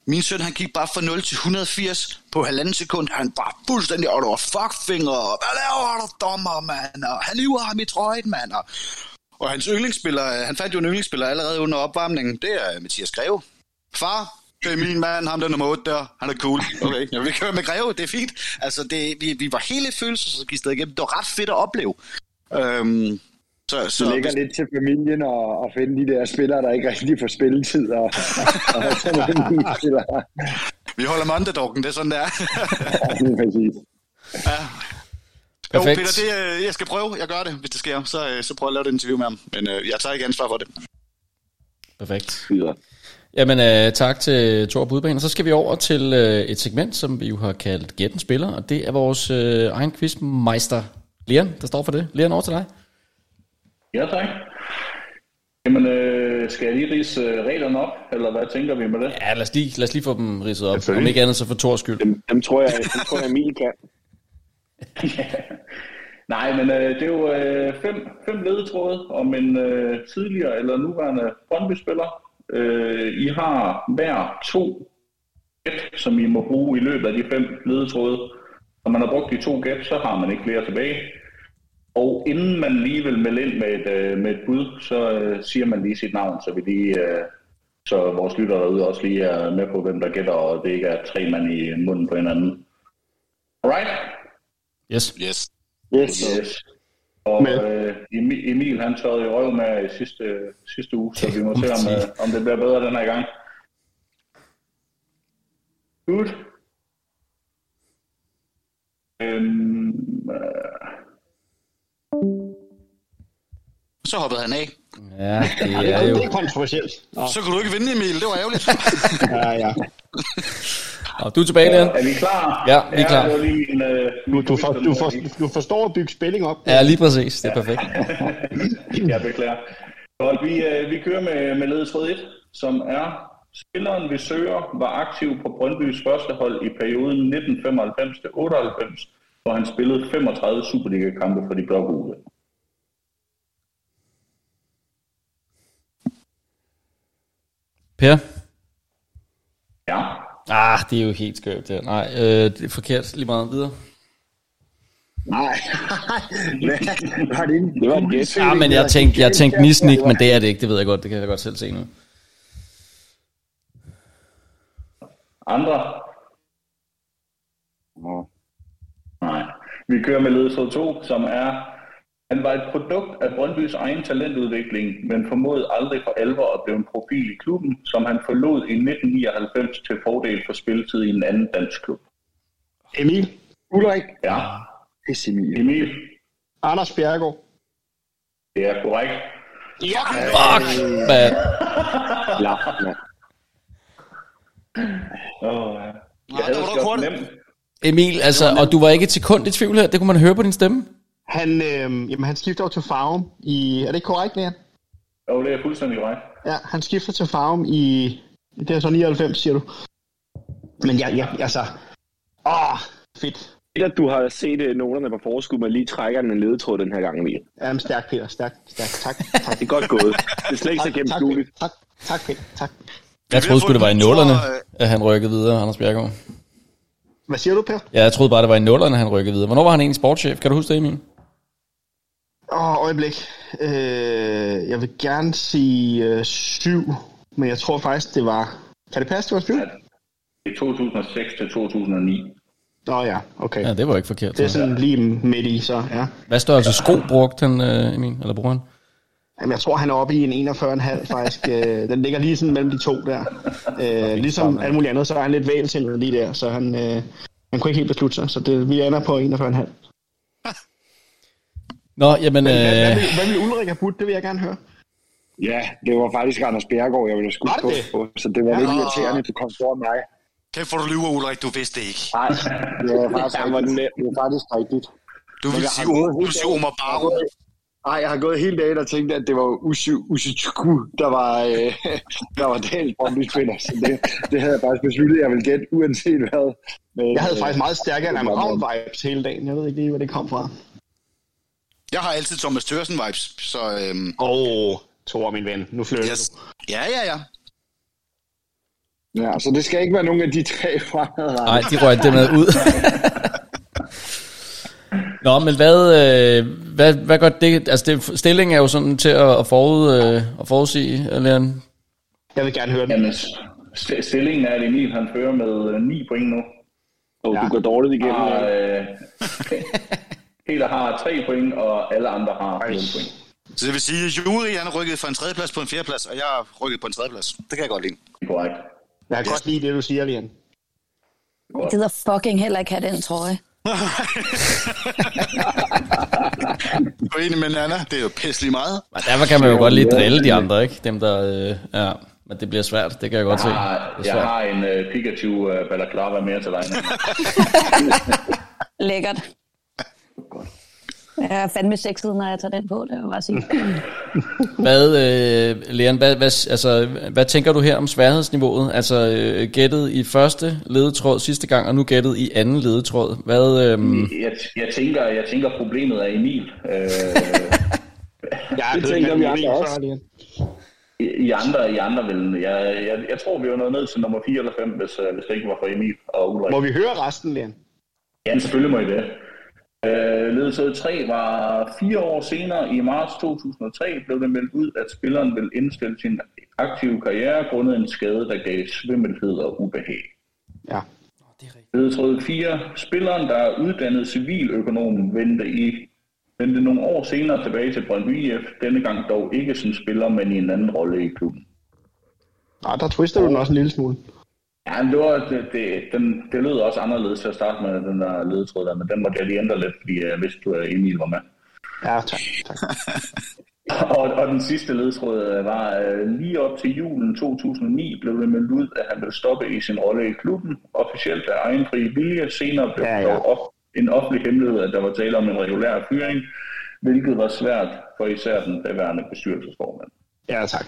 Min søn, han gik bare fra 0 til 180 på halvanden sekund. Han bare fuldstændig out over fuckfinger. Hvad laver du, dommer, mand? Og han hiver ham i trøjen, mand. Og, og hans yndlingsspiller, han fandt jo en yndlingsspiller allerede under opvarmningen. Det er Mathias Greve. Far, det er min mand, ham der nummer 8 der. Han er cool. Okay, ja, vi kører med Greve, det er fint. Altså, det, vi, vi var hele følelsesregisteret igennem. Det var ret fedt at opleve. Øhm, så, Så det ligger lidt til familien og, og finde de der spillere, der ikke rigtig får spilletid. Og, og sådan. Vi holder med underdoggen, det er sådan, det er. Ja, det er præcis. ja. Perfekt. Jo, Peter, det, øh, jeg skal prøve. Jeg gør det, hvis det sker. Så, øh, så prøver jeg at lave et interview med ham. Men øh, jeg tager ikke ansvar for det. Perfekt. Videre. Jamen, øh, tak til Thor Budbanen. Og så skal vi over til øh, et segment, som vi jo har kaldt Gætten Spiller, og det er vores øh, egen quizmeister, Leon, der står for det. Leon, over til dig. Ja, tak. Jamen, øh, skal jeg lige rise øh, reglerne op, eller hvad tænker vi med det? Ja, lad os lige, lad os lige få dem ridset op. Om ikke andet, så for Thors skyld. Dem, dem tror jeg, dem tror jeg Emil kan. Nej, men øh, det er jo øh, fem, fem ledetråde om en øh, tidligere eller nuværende Brøndby-spiller. Øh, I har hver to gæt, som I må bruge i løbet af de fem ledetråde. Når man har brugt de to gæt, så har man ikke flere tilbage. Og inden man lige vil melde ind med et, øh, med et bud, så øh, siger man lige sit navn, så vi lige, øh, så vores lyttere derude også lige er med på, hvem der gætter, og det ikke er tre mand i munden på hinanden. Alright? Yes. Yes. Yes. Yes. Og øh, Emil, Emil, han tørrede jo røv med i sidste, sidste uge, så vi må se, om, øh, om det bliver bedre den her gang. Good. Øhm, øh, Så hoppede han af. Ja, det Det er er, jo... det er kontroversielt. Nå, Så kunne du ikke vinde, Emil. Det var ærgerligt. ja, ja. Og du er tilbage, Leon. er vi klar? Ja, vi er klar. lige min, øh, Du, du, for, du, for, du forstår at bygge spilling op. Ja, lige præcis. Det er perfekt. Jeg beklager. Godt, vi, øh, vi kører med, med ledetråd 1, som er, spilleren vi søger var aktiv på Brøndbys første hold i perioden 1995-98, hvor han spillede 35 Superliga-kampe for de blågule. Per? Ja. Ah, det er jo helt skørt, det. Nej, øh, det er forkert. Lige meget videre. Nej. Var det Det var et gæt. Ja, men jeg tænkte, jeg tænkte Nisnik, men det er det ikke. Det ved jeg godt. Det kan jeg godt selv se nu. Andre? Nej. Vi kører med ledetråd 2, som er, han var et produkt af Brøndbys egen talentudvikling, men formåede aldrig for alvor at blive en profil i klubben, som han forlod i 1999 til fordel for spilletid i en anden dansk klub. Emil. Ulrik. Ja, Pisse Emil. Emil, Anders Bjergård. det er korrekt. Ja. Fuck, man. Ja, ja. Oh, ja. Nej, der var du kort. nemt. Emil, altså, og du var ikke et sekund i tvivl her. Det kunne man høre på din stemme. Han, øh, jamen, han skifter jo til Farum i... Er det ikke korrekt, Leon? Jo, det er fuldstændig korrekt. Ja, han skifter til Farum i... Det er så 99, siger du. Men ja, ja, altså... Åh, fedt. Peter, du har set øh, noterne på forskud, men lige trækker en ledetråd den her gang, Emil. Jamen, stærk, Peter. Stærk, stærk. Tak. tak. Det er godt gået. Det er slet ikke så tak, tak, gennemskueligt. Peter. tak, tak, Peter. Tak. Jeg troede sgu, det var i nullerne, at han rykkede videre, Anders Bjergaard. Hvad siger du, Per? Ja, jeg troede bare, det var i nullerne, han rykkede videre. Hvornår var han egentlig sportschef? Kan du huske det, Emil? Åh, øjeblik. Øh, jeg vil gerne sige øh, syv, men jeg tror faktisk, det var... Kan det passe, det var syv? I 2006 til 2009. Nå ja, okay. Ja, det var ikke forkert. Det er Så. sådan lige midt i, så ja. Hvad størrelse sko brugte han, øh, Emil? Eller bruger han? Jamen, jeg tror, han er oppe i en 41,5 faktisk. Øh, den ligger lige sådan mellem de to der. Øh, ligesom alt muligt andet, så er han lidt vælsindet lige der, så han, øh, han kunne ikke helt beslutte sig. Så det, vi ender på 41,5. Nå, jamen... Hvad, hvad, Øh, vil, hvad vil Ulrik have budt? Det vil jeg gerne høre. Ja, det var faktisk Anders Bjergård, jeg ville have skudt Var det på, så det var lidt Ja. irriterende, at du kom foran mig. Kæft, hvor du lyver, Ulrik. Du vidste det ikke. Nej, det var faktisk, den rigtigt. det var faktisk rigtigt. Du vil sige, du vil sige Omar Baro. Nej, jeg har gået hele dagen og tænkt, at det var Usi Usichuku, der var, øh, der var dagens Brøndby-spiller. Så det, det havde jeg faktisk besluttet, at jeg ville gætte, uanset hvad. Men, Jeg havde øh, faktisk meget stærkere end Amram vibes hele dagen. Jeg ved ikke lige, hvor det kom fra. Jeg har altid Thomas Tørsen vibes, så øhm, Åh, oh, Thor, min ven. Nu flytter yes. du. Ja, ja, ja. Ja, så det skal ikke være nogen af de tre fremadrettet. nej, de røg det med ud. Nå, men hvad, øh, hvad, hvad gør det? Altså, det, stillingen er jo sådan til at, at, forud, øh, at forudsige, Leon. Jeg vil gerne høre den. Jamen, st- stillingen er, at Emil han fører med øh, 9 point nu. Og Ja. du går dårligt igennem. Har, ja. øh, Peter har 3 point, og alle andre har 0 point. Så det vil sige, at Juri han er rykket fra en tredjeplads på en fjerdeplads, og jeg er rykket på en tredjeplads. Det kan jeg godt lide. Korrekt. Jeg kan godt lide det, du siger, Lian. Jeg gider fucking heller ikke have den trøje. Du er enig med Nana? Det er jo pisselig meget. Og derfor kan man jo godt lige drille de andre, ikke? Dem, der... Øh, ja, men det bliver svært, det kan jeg godt se. Jeg har, er jeg har en uh, Pikachu uh, balaclava mere til dig. Lækkert. Jeg er fandme sexet, når jeg tager den på, det vil jeg bare sige. Hvad, øh, Leon, hvad, hvad, altså, hvad tænker du her om sværhedsniveauet? Altså øh, gættet i første ledetråd sidste gang, og nu gættet i anden ledetråd. Hvad, øh, Jeg, jeg, tænker, jeg tænker, problemet er Emil. Øh, Ja, Det tænker vi andre også. I, I andre, I andre vil, jeg, jeg, jeg tror, vi var nået ned til nummer 4 eller 5, hvis, øh, hvis det ikke var for Emil og Ulrik. Må vi høre resten, Leon? Ja, selvfølgelig må I det. Øh, ledetråd 3 var fire år senere, i marts 2003, blev det meldt ud, at spilleren ville indstille sin aktive karriere grundet en skade, der gav svimmelhed og ubehag. Ja. Ledetråd 4. Spilleren, der er uddannet civiløkonom, vendte, i, vendte nogle år senere tilbage til Brøndby IF, denne gang dog ikke som spiller, men i en anden rolle i klubben. Nej, der twister du den også en lille smule. Ja, det, var, det, det, den, det lød også anderledes til at starte med den der ledetråd der, men den måtte jeg lige ændre lidt, fordi jeg vidste, at Emil var med. Ja, tak. tak. Og, og den sidste ledtråd øh, var, øh, lige op til julen 2009 blev det meldt ud, at han ville stoppe i sin rolle i klubben. Officielt af egen fri vilje. Senere blev Ja, ja, dog op, en offentlig hemmelighed, at der var tale om en regulær fyring, hvilket var svært for især den daværende bestyrelsesformand. Ja, tak.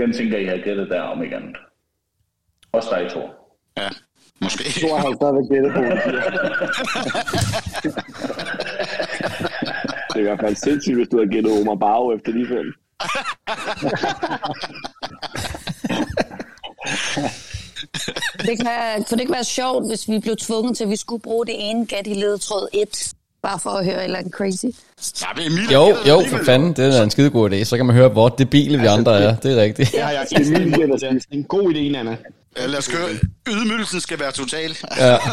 Den tænker jeg, I har gættet der om ikke andet. Også dig, Thor. Ja, måske. Jeg tror, han stadigvæk gættet på det. Det er i hvert fald sindssygt, hvis du har gættet Omar Barrow efter de fem. Det kan, kunne det ikke være sjovt, hvis vi blev tvunget til, at vi skulle bruge det ene gæt i ledetråd 1, bare for at høre et eller andet crazy. Ja, Emil, jo, jo, for fanden, det er en skide god idé. Så kan man høre, hvor debile vi andre er. Det er rigtigt. Ja, ja, Emil gætter det. Er en god idé, Nana. Ja, lad os køre. Ydmygelsen skal være total. Ja.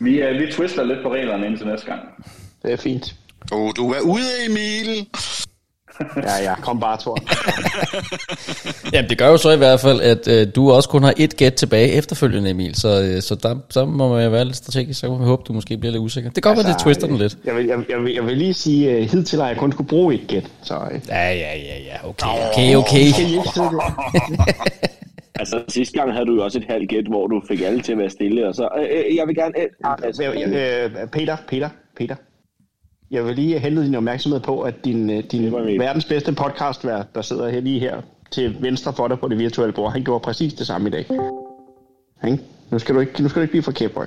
Vi, øh, vi twister lidt på reglerne indtil næste gang. Det er fint. Oh, du er ude, Emil. Ja, ja, kom bare, Thor. Jamen, det gør jo så i hvert fald, at øh, du også kun har et gæt tilbage efterfølgende, Emil. Så, øh, så der, så må man jo være lidt strategisk. Så kan vi håbe, du måske bliver lidt usikker. Det kan godt være, det twister den lidt. Jeg vil, jeg, jeg, vil, jeg vil lige sige, at hidtil har jeg kun skulle bruge et gæt. Så, øh, Ja, ja, ja, ja. Okay, okay, okay. Altså, sidste gang havde du jo også et halvt gæt, hvor du fik alle til at være stille, og så, øh, øh, jeg vil gerne... Øh, altså, jeg- øh, Peter, Peter, Peter. Jeg vil lige henlede din opmærksomhed på, at din, øh, din verdens bedste podcastvært, der sidder her lige her til venstre for dig på det virtuelle bord, han gjorde præcis det samme i dag. Ikke? Nu skal du ikke, nu skal du ikke blive for kæphøj.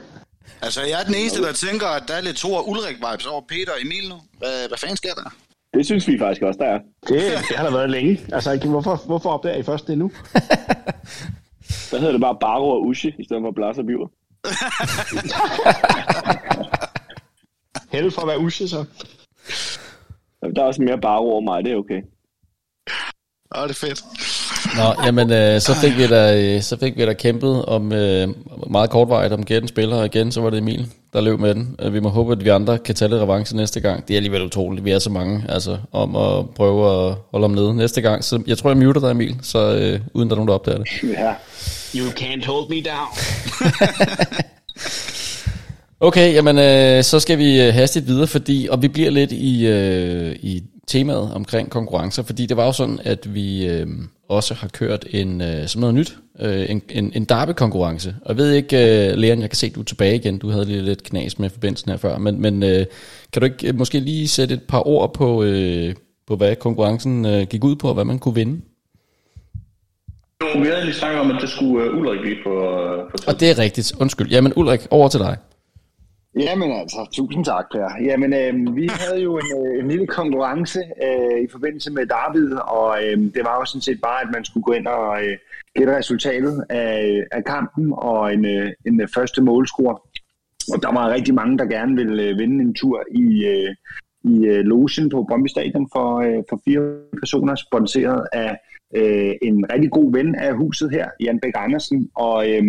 Altså, jeg er den eneste, der tænker, at der er lidt Thor Ulrik-vibes over Peter og Emil nu. Hvad, hvad fanden sker der? det synes vi faktisk også, der er. Det, det har der været længe. Altså, hvorfor, hvorfor opdager I først det nu? Der hedder det bare Barrow og Ushe, i stedet for Blas og Biver. Held for at være usje, så. Der er også mere Barrow over mig, det er okay. Åh, det er fedt. Nå, jamen, øh, så, fik vi da, øh, så fik vi da kæmpet om øh, meget kortvarigt om gætten spiller, og igen, så var det Emil, der løb med den. Øh, Vi må håbe, at vi andre kan tage lidt revanche næste gang. Det er alligevel utroligt, vi er så mange, altså, om at prøve at holde om nede næste gang. Så jeg tror, jeg muter dig, Emil, så øh, uden der er nogen, der opdager det. Ja. You can't hold me down. Okay, jamen øh, så skal vi øh, hastigt videre, fordi, og vi bliver lidt i, øh, i temaet omkring konkurrencer, fordi det var jo sådan, at vi øh, også har kørt en, øh, som noget nyt, øh, en, en, en derby-konkurrence. Og jeg ved ikke, øh, Leon, jeg kan se, du er tilbage igen, du havde lige lidt knas med forbindelsen her før, men, men øh, kan du ikke øh, måske lige sætte et par ord på, øh, på hvad konkurrencen øh, gik ud på, og hvad man kunne vinde? Jo, vi havde lige snakket om, at det skulle uh, Ulrik blive på, uh, på. Og det er rigtigt, undskyld. Jamen Ulrik, over til dig. Jamen altså, tusind tak, Per. Jamen, øh, vi havde jo en, øh, en lille konkurrence øh, i forbindelse med David, og øh, det var jo sådan set bare, at man skulle gå ind og øh, gætte resultatet af, af kampen og en, øh, en øh, første målscore. Og der var rigtig mange, der gerne ville øh, vinde en tur i, øh, i øh, logen på Brøndby Stadion for, øh, for fire personer, sponsoreret af øh, en rigtig god ven af huset her, Jan Bæk Andersen. Og øh,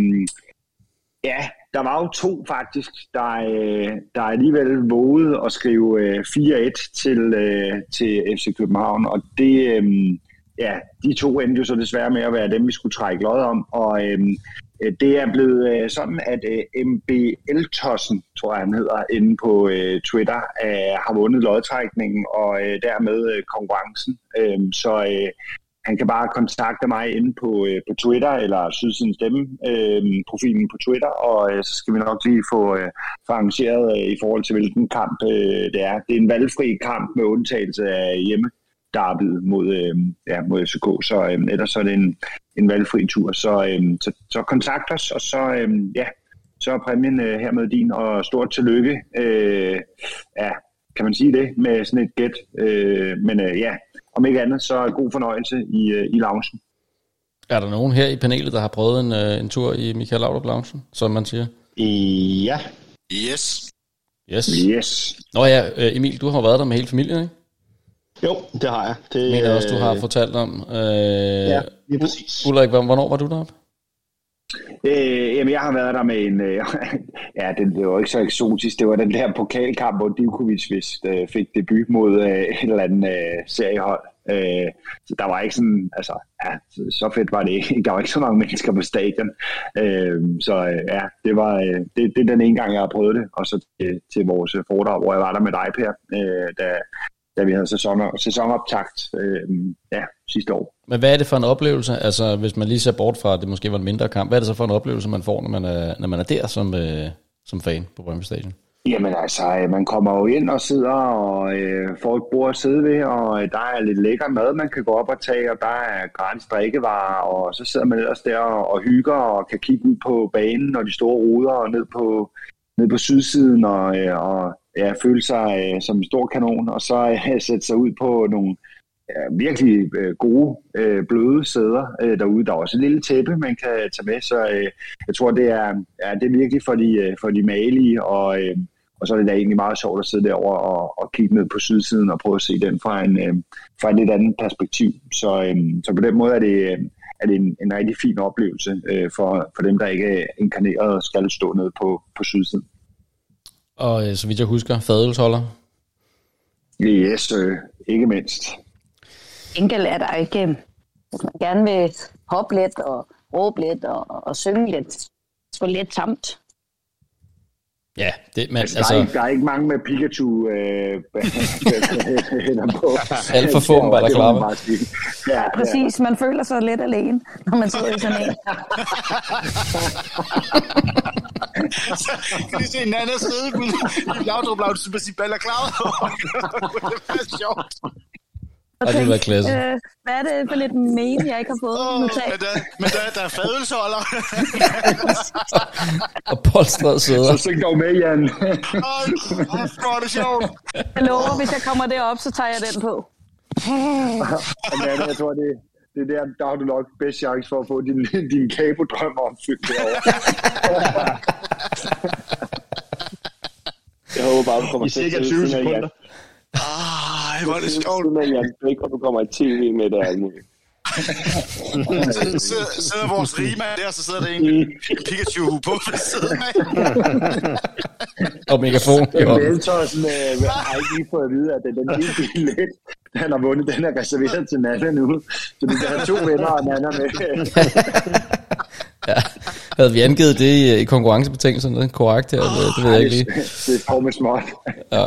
ja, der var jo to faktisk, der, øh, der alligevel vågede at skrive øh, 4-1 til, øh, til FC København, og det, øh, ja, de to endte jo så desværre med at være dem, vi skulle trække lod om, og øh, det er blevet øh, sådan, at øh, MBL-tossen, tror jeg han hedder, inde på øh, Twitter, øh, har vundet lodtrækningen og øh, dermed øh, konkurrencen. Øh, så øh, han kan bare kontakte mig inde på, øh, på Twitter, eller Sydsidens Stemme, øh, profilen på Twitter, og øh, så skal vi nok lige få, øh, få arrangeret øh, i forhold til, hvilken kamp øh, det er. Det er en valgfri kamp med undtagelse af hjemme derbyet mod, øh, ja, mod FCK, så øh, ellers så er det en, en valgfri tur. Så, øh, så, så kontakt os, og så, øh, ja, så er præmien øh, hermed din, og stort tillykke. Øh, ja, kan man sige det, med sådan et gæt. Øh, men øh, ja, om ikke andet, så god fornøjelse i, øh, i loungen. Er der nogen her i panelet, der har prøvet en, øh, en tur i Michael Laudrup Loungen, som man siger? Ja. Yes. Yes. Yes. Nå ja, øh, Emil, du har været der med hele familien, ikke? Jo, det har jeg. Det, mener jeg også, du har fortalt om. Øh, ja, lige præcis. Ulrik, hvor- hvornår var du deroppe? Øh, jamen, jeg har været der med en... Øh, ja, det, det var ikke så eksotisk. Det var den der pokalkamp, hvor Divkovic vist øh, fik debut mod øh, et eller andet øh, seriehold. Øh, så der var ikke sådan... Altså, ja, så, så fedt var det ikke. Der var ikke så mange mennesker på stadion. Øh, så øh, ja, det var øh, det, det er den ene gang, jeg har prøvet det. Og så til, til vores foredrag, hvor jeg var der med dig, Per, øh, da, da vi havde sæson, sæsonoptakt øh, ja, sidste år. Men hvad er det for en oplevelse? Altså, hvis man lige ser bort fra, at det måske var en mindre kamp, hvad er det så for en oplevelse, man får, når man er, når man er der som, øh, som fan på Brøndby Stadion? Jamen altså, øh, man kommer jo ind og sidder og øh, får et bord at sidde ved, og øh, der er lidt lækker mad, man kan gå op og tage, og der er gratis drikkevarer, og så sidder man ellers der og, og hygger og kan kigge ud på banen og de store ruder og ned på, ned på sydsiden og, øh, og ja, føle sig øh, som en stor kanon, og så øh, sætte sig ud på nogle ja, virkelig øh, gode, øh, bløde sæder øh, derude. Der er også et lille tæppe, man kan tage med, så øh, jeg tror, det er, ja, det er virkelig for de, øh, for de malige, og, øh, og så er det da egentlig meget sjovt at sidde derovre og, og kigge ned på sydsiden og prøve at se den fra en, øh, fra et lidt andet perspektiv. Så, øh, så på den måde er det, øh, er det en, en rigtig fin oplevelse øh, for, for dem, der ikke er inkarneret og skal stå nede på, på sydsiden. Og øh, så vidt jeg husker, fadølsholder. Yes, øh, ikke mindst. Enkelt er der ikke, øh, hvis man gerne vil hoppe lidt og råbe lidt og, og synge lidt, få lidt samt. Ja, det, men Altså, altså, der, er ikke, der er ikke mange med Pikachu øh, hænder på. Alt for få med man balaclava. bare sige. Ja, Præcis, man føler sig lidt alene, når man sidder i sådan en. kan lige se en anden sidde i Laudrup Lounge med sin baller klar. det er sjovt. Og Ja, det var klasse. Øh, hvad er det for lidt mail, jeg ikke har fået? Åh, Notat. men der, men der, der er fadelsholder. og polstret sæder. Så syng dog med, Jan. Hvor er det sjovt. Jeg lover, hvis jeg kommer derop, så tager jeg den på. Men Anna, jeg tror, det, det er der, der har du nok bedst chance for at få din, din kabodrøm opfyldt derovre. Jeg håber bare, du kommer I til at cirka sidde 20 ved siden af sekunder. Ej, hvor er det sjovt. siden af Jan Bæk, og du kommer i tv med det og alt muligt. Så sidder, vores rigmand der, så sidder der en, Pikachu på ved siden af. Og megafon i hånden. Veltossen øh, har ikke lige fået at vide, at den lille billet, han har vundet, den er reserveret til Nana nu. Så du kan have to venner og Nana med. Ja. Havde vi angivet det i, i konkurrencebetingelserne korrekt her? Det, det ved jeg ikke lige. Det er for med småt. Ja.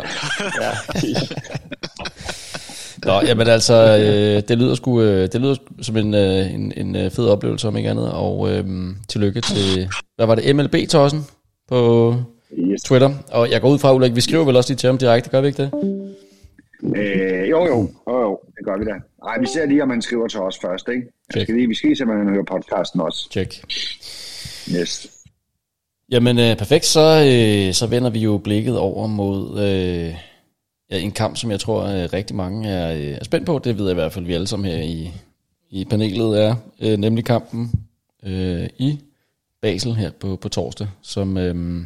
Nå, jamen altså, øh, det lyder sgu, øh, det lyder som en, øh, en, en øh, fed oplevelse om ikke andet, og øh, tillykke til, hvad var det, MLB-tossen på Yes. Twitter, og jeg går ud fra, Ulrik, vi skriver vel også lige til ham direkte, gør vi ikke det? Øh, jo, jo, jo, jo, det gør vi da. Nej, vi ser lige, om han skriver til os først, ikke? Jeg Check. skal lige, vi skal lige se, om han hører podcasten også. Check. Yes. Jamen, øh, perfekt, så, øh, så vender vi jo blikket over mod øh, ja, en kamp, som jeg tror, øh, rigtig mange er, øh, er spændt på. Det ved jeg i hvert fald, vi alle sammen her i, i panelet er, øh, nemlig kampen øh, i Basel her på, på torsdag, som øh,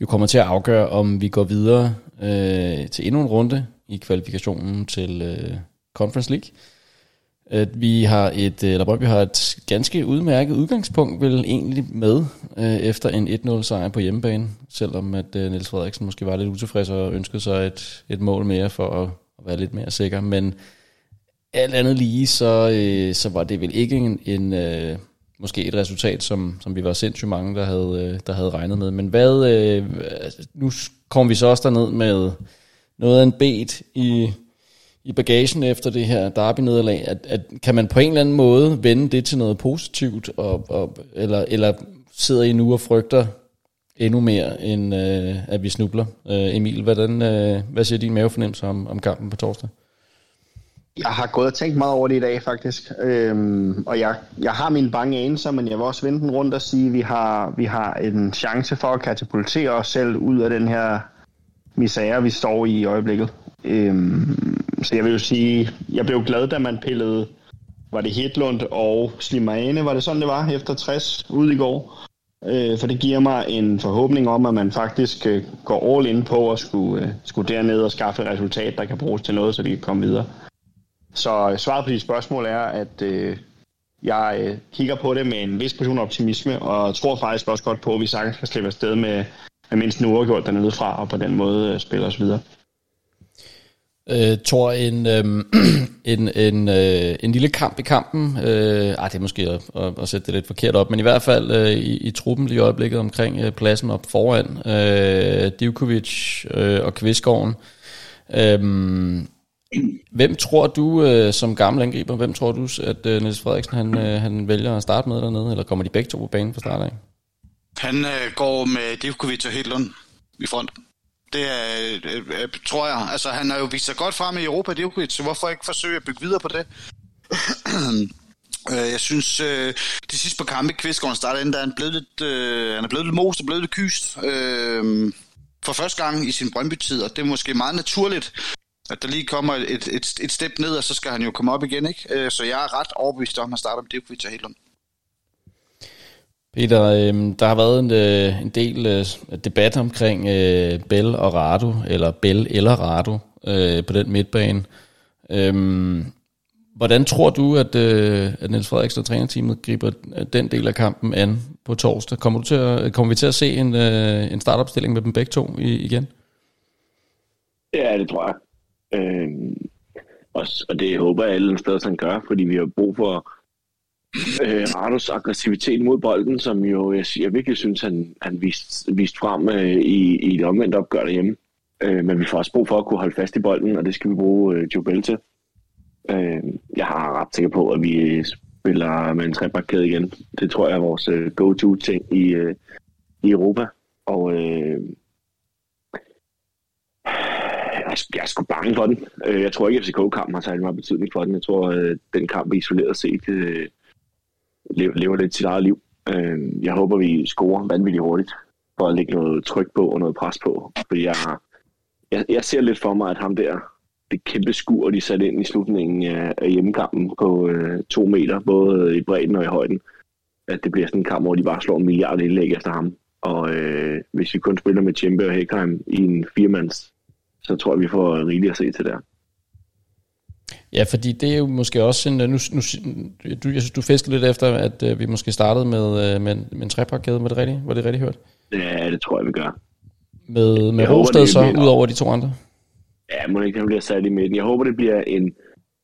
jo kommer til at afgøre, om vi går videre øh, til endnu en runde i kvalifikationen til øh, Conference League. At vi har et, øh, eller Brøndby har et ganske udmærket udgangspunkt vel egentlig med øh, efter en 1-0 sejr på hjemmebane, selvom at øh, Niels Frederiksen måske var lidt utilfreds og ønskede sig et, et mål mere for at, at være lidt mere sikker, men alt andet lige, så, øh, så var det vel ikke en, en øh, måske et resultat, som, som vi var sindssygt mange, der havde, øh, der havde regnet med. Men hvad, øh, altså, nu kom vi så også derned med noget af en bet i, i bagagen efter det her derby-nederlag. At, at, kan man på en eller anden måde vende det til noget positivt, og, og, eller, eller sidder I nu og frygter endnu mere, end øh, at vi snubler? Øh, Emil, hvordan, øh, hvad siger din mavefornemmelse om, om kampen på torsdag? Jeg har gået og tænkt meget over det i dag, faktisk. Øhm, og jeg, jeg har mine bange anelser, men jeg vil også vende den rundt og sige, at vi har, vi har en chance for at katapultere os selv ud af den her misære, vi står i i øjeblikket. Øhm, så jeg vil jo sige, jeg blev glad, da man pillede, var det Hedlund og Slimane, var det sådan, det var, efter 60 ud i går. Øh, for det giver mig en forhåbning om, at man faktisk øh, går all in på at skulle, øh, skulle derned og skaffe et resultat, der kan bruges til noget, så vi kan komme videre. Så øh, svaret på dit spørgsmål er, at øh, jeg øh, kigger på det med en vis portion optimisme, og tror faktisk også godt på, at vi sagtens kan slippe afsted med, med mindst en uafgjort dernede fra, og på den måde øh, spille os videre. Øh, tror en, øh, en, en, øh, en lille kamp i kampen, øh, ej, det er måske at, at, at sætte det lidt forkert op, men i hvert fald øh, i, i truppen lige i øjeblikket omkring øh, pladsen op foran, øh, Divkovic øh, og Kvistgården. Øh, hvem tror du, øh, som gammel angriber, hvem tror du, at øh, Niels Frederiksen han, øh, han vælger at starte med dernede, eller kommer de begge to på banen fra start af? Han øh, går med Divkovic og Hedlund i front. Det er, øh, øh, tror jeg. Altså, han har jo vist sig godt frem i Europa, Divkovic, så hvorfor ikke forsøge at bygge videre på det? Øh, jeg synes, øh, de sidste par kampe, Kvistgården startede der er han blevet lidt, øh, han er blevet lidt most og blevet lidt kyst. Øh, for første gang i sin Brøndby-tid, og det er måske meget naturligt, at der lige kommer et, et, et step ned, og så skal han jo komme op igen, ikke? Øh, så jeg er ret overbevist om, at han starter med Divkovic og Hedlund. Peter, øh, der har været en, øh, en del øh, debat omkring øh, Bell og Rado, eller Bell eller Rado øh, på den midtbane. Øh, hvordan tror du, at, øh, at Niels Frederiksen og trænerteamet griber den del af kampen an på torsdag? Kommer, du til at, kommer vi til at se en, øh, en startopstilling med dem begge to i, igen? Ja, det tror jeg. Øh, og, og det håber jeg alle steder, han gør, fordi vi har brug for øh, Rados aggressivitet mod bolden, som jo jeg, jeg virkelig synes, han, han vist, vist frem øh, i, i et omvendt opgør derhjemme. Øh, men vi får også brug for at kunne holde fast i bolden, og det skal vi bruge øh, Joe Bell til. Øh, jeg har ret sikker på, at vi øh, spiller med en trebakkæde igen. Det tror jeg er vores øh, go-to-ting i, øh, i Europa. Og øh, jeg, jeg er sgu bange for den. Øh, jeg tror ikke, at FCK-kampen har særlig meget betydning for den. Jeg tror, at den kamp isoleret set øh, lever lidt sit eget liv. Øh, jeg håber, vi scorer vanvittigt hurtigt, for at lægge noget tryk på og noget pres på. Fordi jeg, jeg, jeg ser lidt for mig, at ham der, det kæmpe skur, de satte ind i slutningen af, af hjemmekampen på øh, to meter, både i bredden og i højden, at det bliver sådan en kamp, hvor de bare slår en milliard indlæg efter ham. Og øh, hvis vi kun spiller med Tjempe og Hækheim i en firemands, så tror jeg, vi får rigeligt at se til der. Ja, fordi det er jo måske også en... Nu, nu, du, jeg synes, du fisker lidt efter, at uh, vi måske startede med, uh, med, en, med en trepakkæde. Var det rigtigt? Var det rigtigt hørt? Ja, det tror jeg, vi gør. Med, med Rosted så, ud over de to andre? Ja, må ikke han bliver sat i midten. Jeg håber, det bliver en,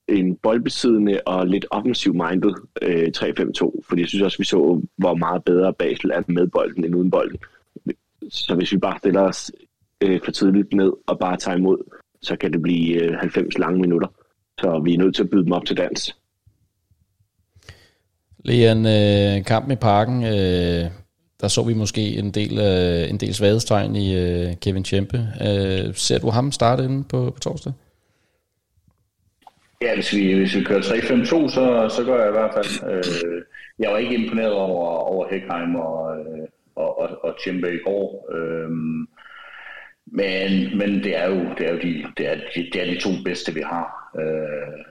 en boldbesiddende og lidt offensiv-minded øh, 3-5-2, fordi jeg synes også, vi så, hvor meget bedre Basel er med bolden end uden bolden. Så hvis vi bare stiller os øh, for tidligt ned og bare tager imod, så kan det blive øh, 90 lange minutter. Så vi er nødt til at byde dem op til dans. Leon, øh, kampen i parken, øh, der så vi måske en del, øh, en del svaghedstegn i øh, Kevin Tjempe. Øh, ser du ham starte inde på, på torsdag? Ja, hvis vi, hvis vi kører 3-5-2, så, så gør jeg i hvert fald. Øh, jeg var ikke imponeret over, over Heckheim og, øh, og, og, og Tjempe i går. Øh, men, men det er jo, det er jo de, det er, det er de to bedste, vi har. Øh,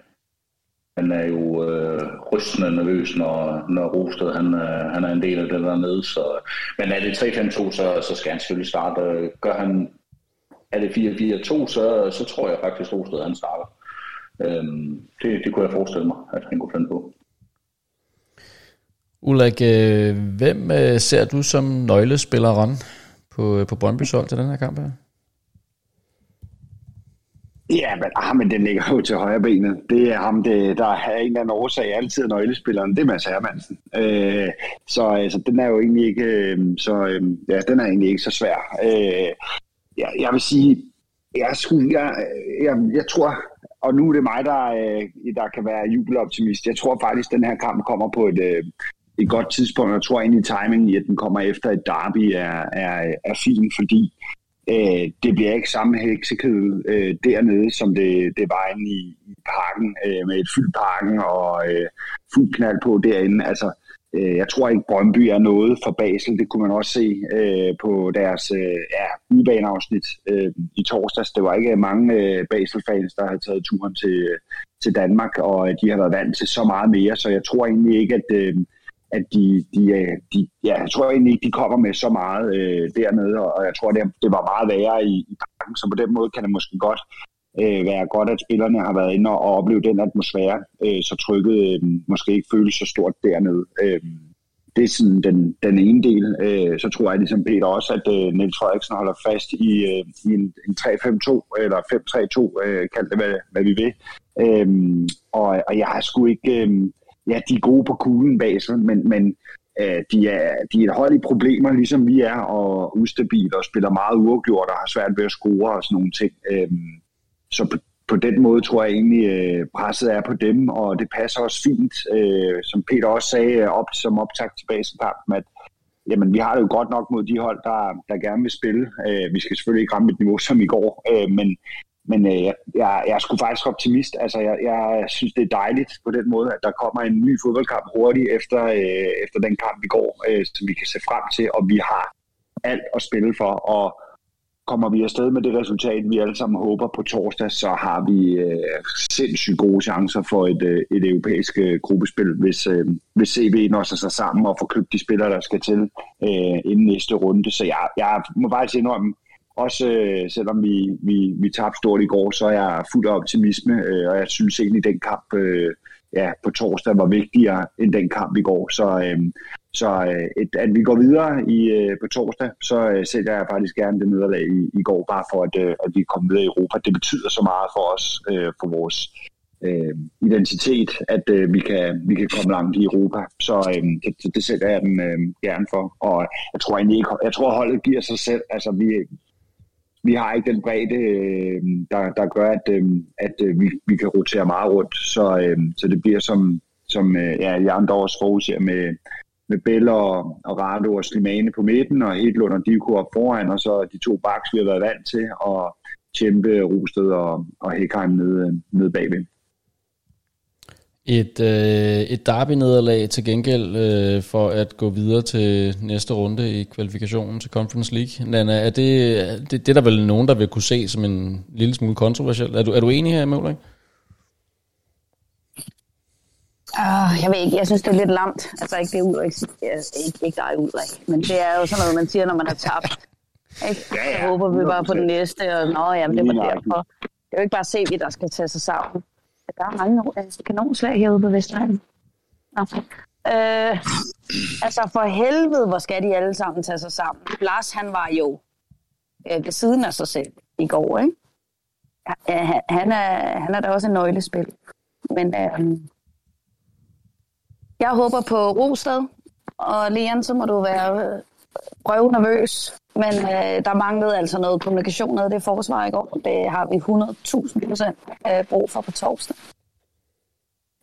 han er jo øh, rystende nervøs, når, når Rosted han, øh, han er en del af det der nede. Så, men er det 3-5-2, så, så skal han selvfølgelig starte. Gør han, er det 4-4-2, så, så tror jeg faktisk, Rosted han starter. Øh, det, det kunne jeg forestille mig, at han kunne finde på. Ulrik, øh, hvem øh, ser du som nøglespilleren på, øh, på Brøndby's hold til den her kamp her? Ja, men, ah, men den ligger jo til højre benet. Det er ham, det, der er en eller anden årsag altid af nøglespilleren. Det er Mads Hermansen. Øh, så altså, den er jo egentlig ikke øh, så, øh, ja, den er egentlig ikke så svær. Øh, jeg, jeg vil sige, jeg, skulle, jeg, jeg, jeg tror, og nu er det mig, der, øh, der kan være jubeloptimist. Jeg tror faktisk, at den her kamp kommer på et, øh, et godt tidspunkt. Jeg tror egentlig, timingen i, at den kommer efter et derby, er, er, er fin, fordi øh, det bliver ikke samme heksekød øh, dernede, som det, det var inde i, i parken, øh, med et fyldt parken og øh, fuld knald på derinde. Altså, øh, jeg tror ikke, Brøndby er noget for Basel. Det kunne man også se øh, på deres øh, ja, udbaneafsnit øh, i torsdags. Det var ikke mange øh, Basel-fans, der havde taget turen til, til Danmark, og øh, de har været vant til så meget mere, så jeg tror egentlig ikke, at... Øh, at de, de, øh, de, ja, jeg tror egentlig ikke, de kommer med så meget øh, dernede, og jeg tror, det, det var meget værre i, i parken, så på den måde kan det måske godt øh, være godt, at spillerne har været inde og, og oplevet den atmosfære, øh, så trykket øh, måske ikke føles så stort dernede. Øh, det er sådan den, den ene del. Øh, så tror jeg ligesom Peter også, at øh, Niels Frederiksen holder fast i, øh, i en, en 3-5-2 eller 5-3-2, øh, kald det hvad, hvad vi vil. Øh, og, og jeg har sgu ikke... Øh, ja, de er gode på kuglen bag sig, men, men øh, de, er, de er et hold i problemer, ligesom vi er, og ustabile og spiller meget uafgjort og har svært ved at score og sådan nogle ting. Øh, så på, på den måde tror jeg egentlig, øh, presset er på dem, og det passer også fint, øh, som Peter også sagde øh, op, som optakt tilbage til basenkampen, at jamen, vi har det jo godt nok mod de hold, der, der gerne vil spille. Øh, vi skal selvfølgelig ikke ramme et niveau som i går, øh, men, men øh, jeg, jeg, jeg er sgu faktisk optimist. Altså, jeg, jeg synes, det er dejligt på den måde, at der kommer en ny fodboldkamp hurtigt efter, øh, efter den kamp i går, øh, som vi kan se frem til, og vi har alt at spille for. Og kommer vi afsted med det resultat, vi alle sammen håber på torsdag, så har vi øh, sindssygt gode chancer for et, øh, et europæisk øh, gruppespil, hvis, øh, hvis CB når sig sammen og får købt de spillere, der skal til øh, inden næste runde. Så jeg, jeg må faktisk indrømme, også øh, selvom vi, vi, vi tabte stort i går, så er jeg fuld af optimisme, øh, og jeg synes egentlig, at den kamp øh, ja, på torsdag var vigtigere end den kamp i går. Så, øh, så øh, et, at vi går videre i, øh, på torsdag, så øh, sælger jeg faktisk gerne det nederlag i, i går, bare for at, øh, at vi kommer videre i Europa. Det betyder så meget for os, øh, for vores øh, identitet, at øh, vi, kan, vi kan komme langt i Europa. Så øh, det, det sælger jeg den øh, gerne for. Og jeg tror egentlig ikke, jeg tror holdet giver sig selv. Altså vi, vi har ikke den bredde, øh, der, der gør, at, øh, at øh, vi, vi kan rotere meget rundt. Så, øh, så det bliver som, som øh, ja, Jan Dors forudser med, med Bell og, og Rado og Slimane på midten, og Hedlund og Diko op foran, og så de to baks, vi har været vant til, og Tjempe, Rosted og, og Hekheim nede, nede bagved. Et, øh, et derby-nederlag til gengæld øh, for at gå videre til næste runde i kvalifikationen til Conference League. Nana, er det, det, det er der vel nogen, der vil kunne se som en lille smule kontroversielt. Er du, er du enig her, Møller? Uh, jeg ved ikke, jeg synes, det er lidt lamt. Altså ikke det Ulrik, ikke, ikke dig Ulrik, men det er jo sådan noget, man siger, når man har tabt. Ikke? Ja, ja. Så håber vi bare på den næste, og nå, jamen, det var derfor. Det er jo ikke bare se, der skal tage sig sammen der er mange altså, kanonslag herude på Vestegnen. Nå. Øh, altså for helvede, hvor skal de alle sammen tage sig sammen. Lars, han var jo øh, ved siden af sig selv i går, ikke? Ja, han, er, han er da også en nøglespil. Men øh, jeg håber på Rosted, og Leon, så må du være øh, røv nervøs. Men øh, der manglede altså noget kommunikation af det forsvar i går. Det har vi 100.000 procent øh, brug for på torsdag.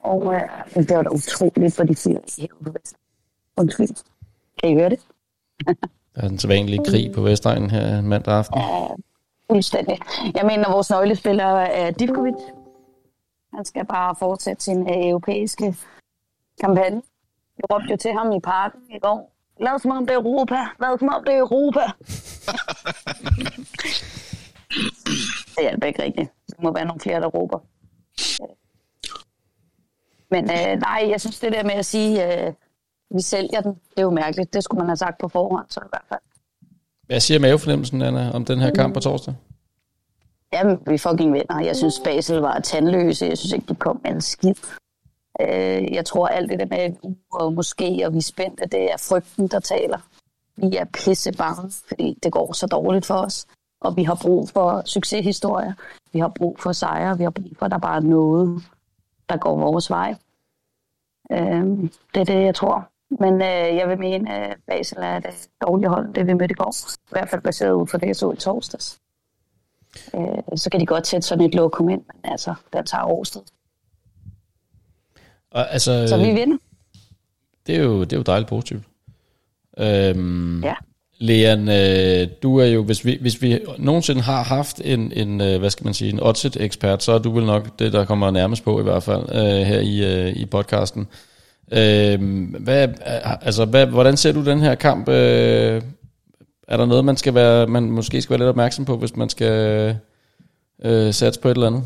Og øh, det var da utroligt, for de siger. Undskyld. Kan I høre det? der er en sædvanlig krig på Vestegnen her mandag aften. Ja, fuldstændig. Jeg mener, vores nøglespiller er Divkovic. Han skal bare fortsætte sin øh, europæiske kampagne. Jeg råbte jo til ham i parken i går. Lad som om det er Europa. Lad som om det er Europa. det hjælper ikke rigtigt. Der må være nogle flere, der råber. Men øh, nej, jeg synes det der med at sige, øh, vi sælger den, det er jo mærkeligt. Det skulle man have sagt på forhånd, så i hvert fald. Hvad siger mavefornemmelsen, Anna, om den her kamp på torsdag? Jamen, vi fucking vinder. Jeg synes, Basel var tandløse. Jeg synes ikke, de kom med en skid. Øh, jeg tror, alt det der med og måske, og vi er spændte, det er frygten, der taler. Vi er pisse bange, fordi det går så dårligt for os. Og vi har brug for succeshistorier. Vi har brug for sejre. Vi har brug for, at der bare er noget, der går vores vej. Øh, det er det, jeg tror. Men øh, jeg vil mene, at Basel er det dårlige hold, det vi mødte i går. I hvert fald baseret ud fra det, jeg så i torsdags. Øh, så kan de godt sætte sådan et lokum ind, men altså, den tager Årsted. Og, altså, Så vi vinder. Det er jo, det er jo dejligt positivt. Øhm, ja. Leon, øh, du er jo, hvis vi, hvis vi nogensinde har haft en, en øh, hvad skal man sige, en oddset-ekspert, så er du vel nok det, der kommer nærmest på i hvert fald øh, her i, øh, i podcasten. Øh, hvad, altså, hvad, hvordan ser du den her kamp? Øh, er der noget, man skal være, man måske skal være lidt opmærksom på, hvis man skal øh, satse på et eller andet?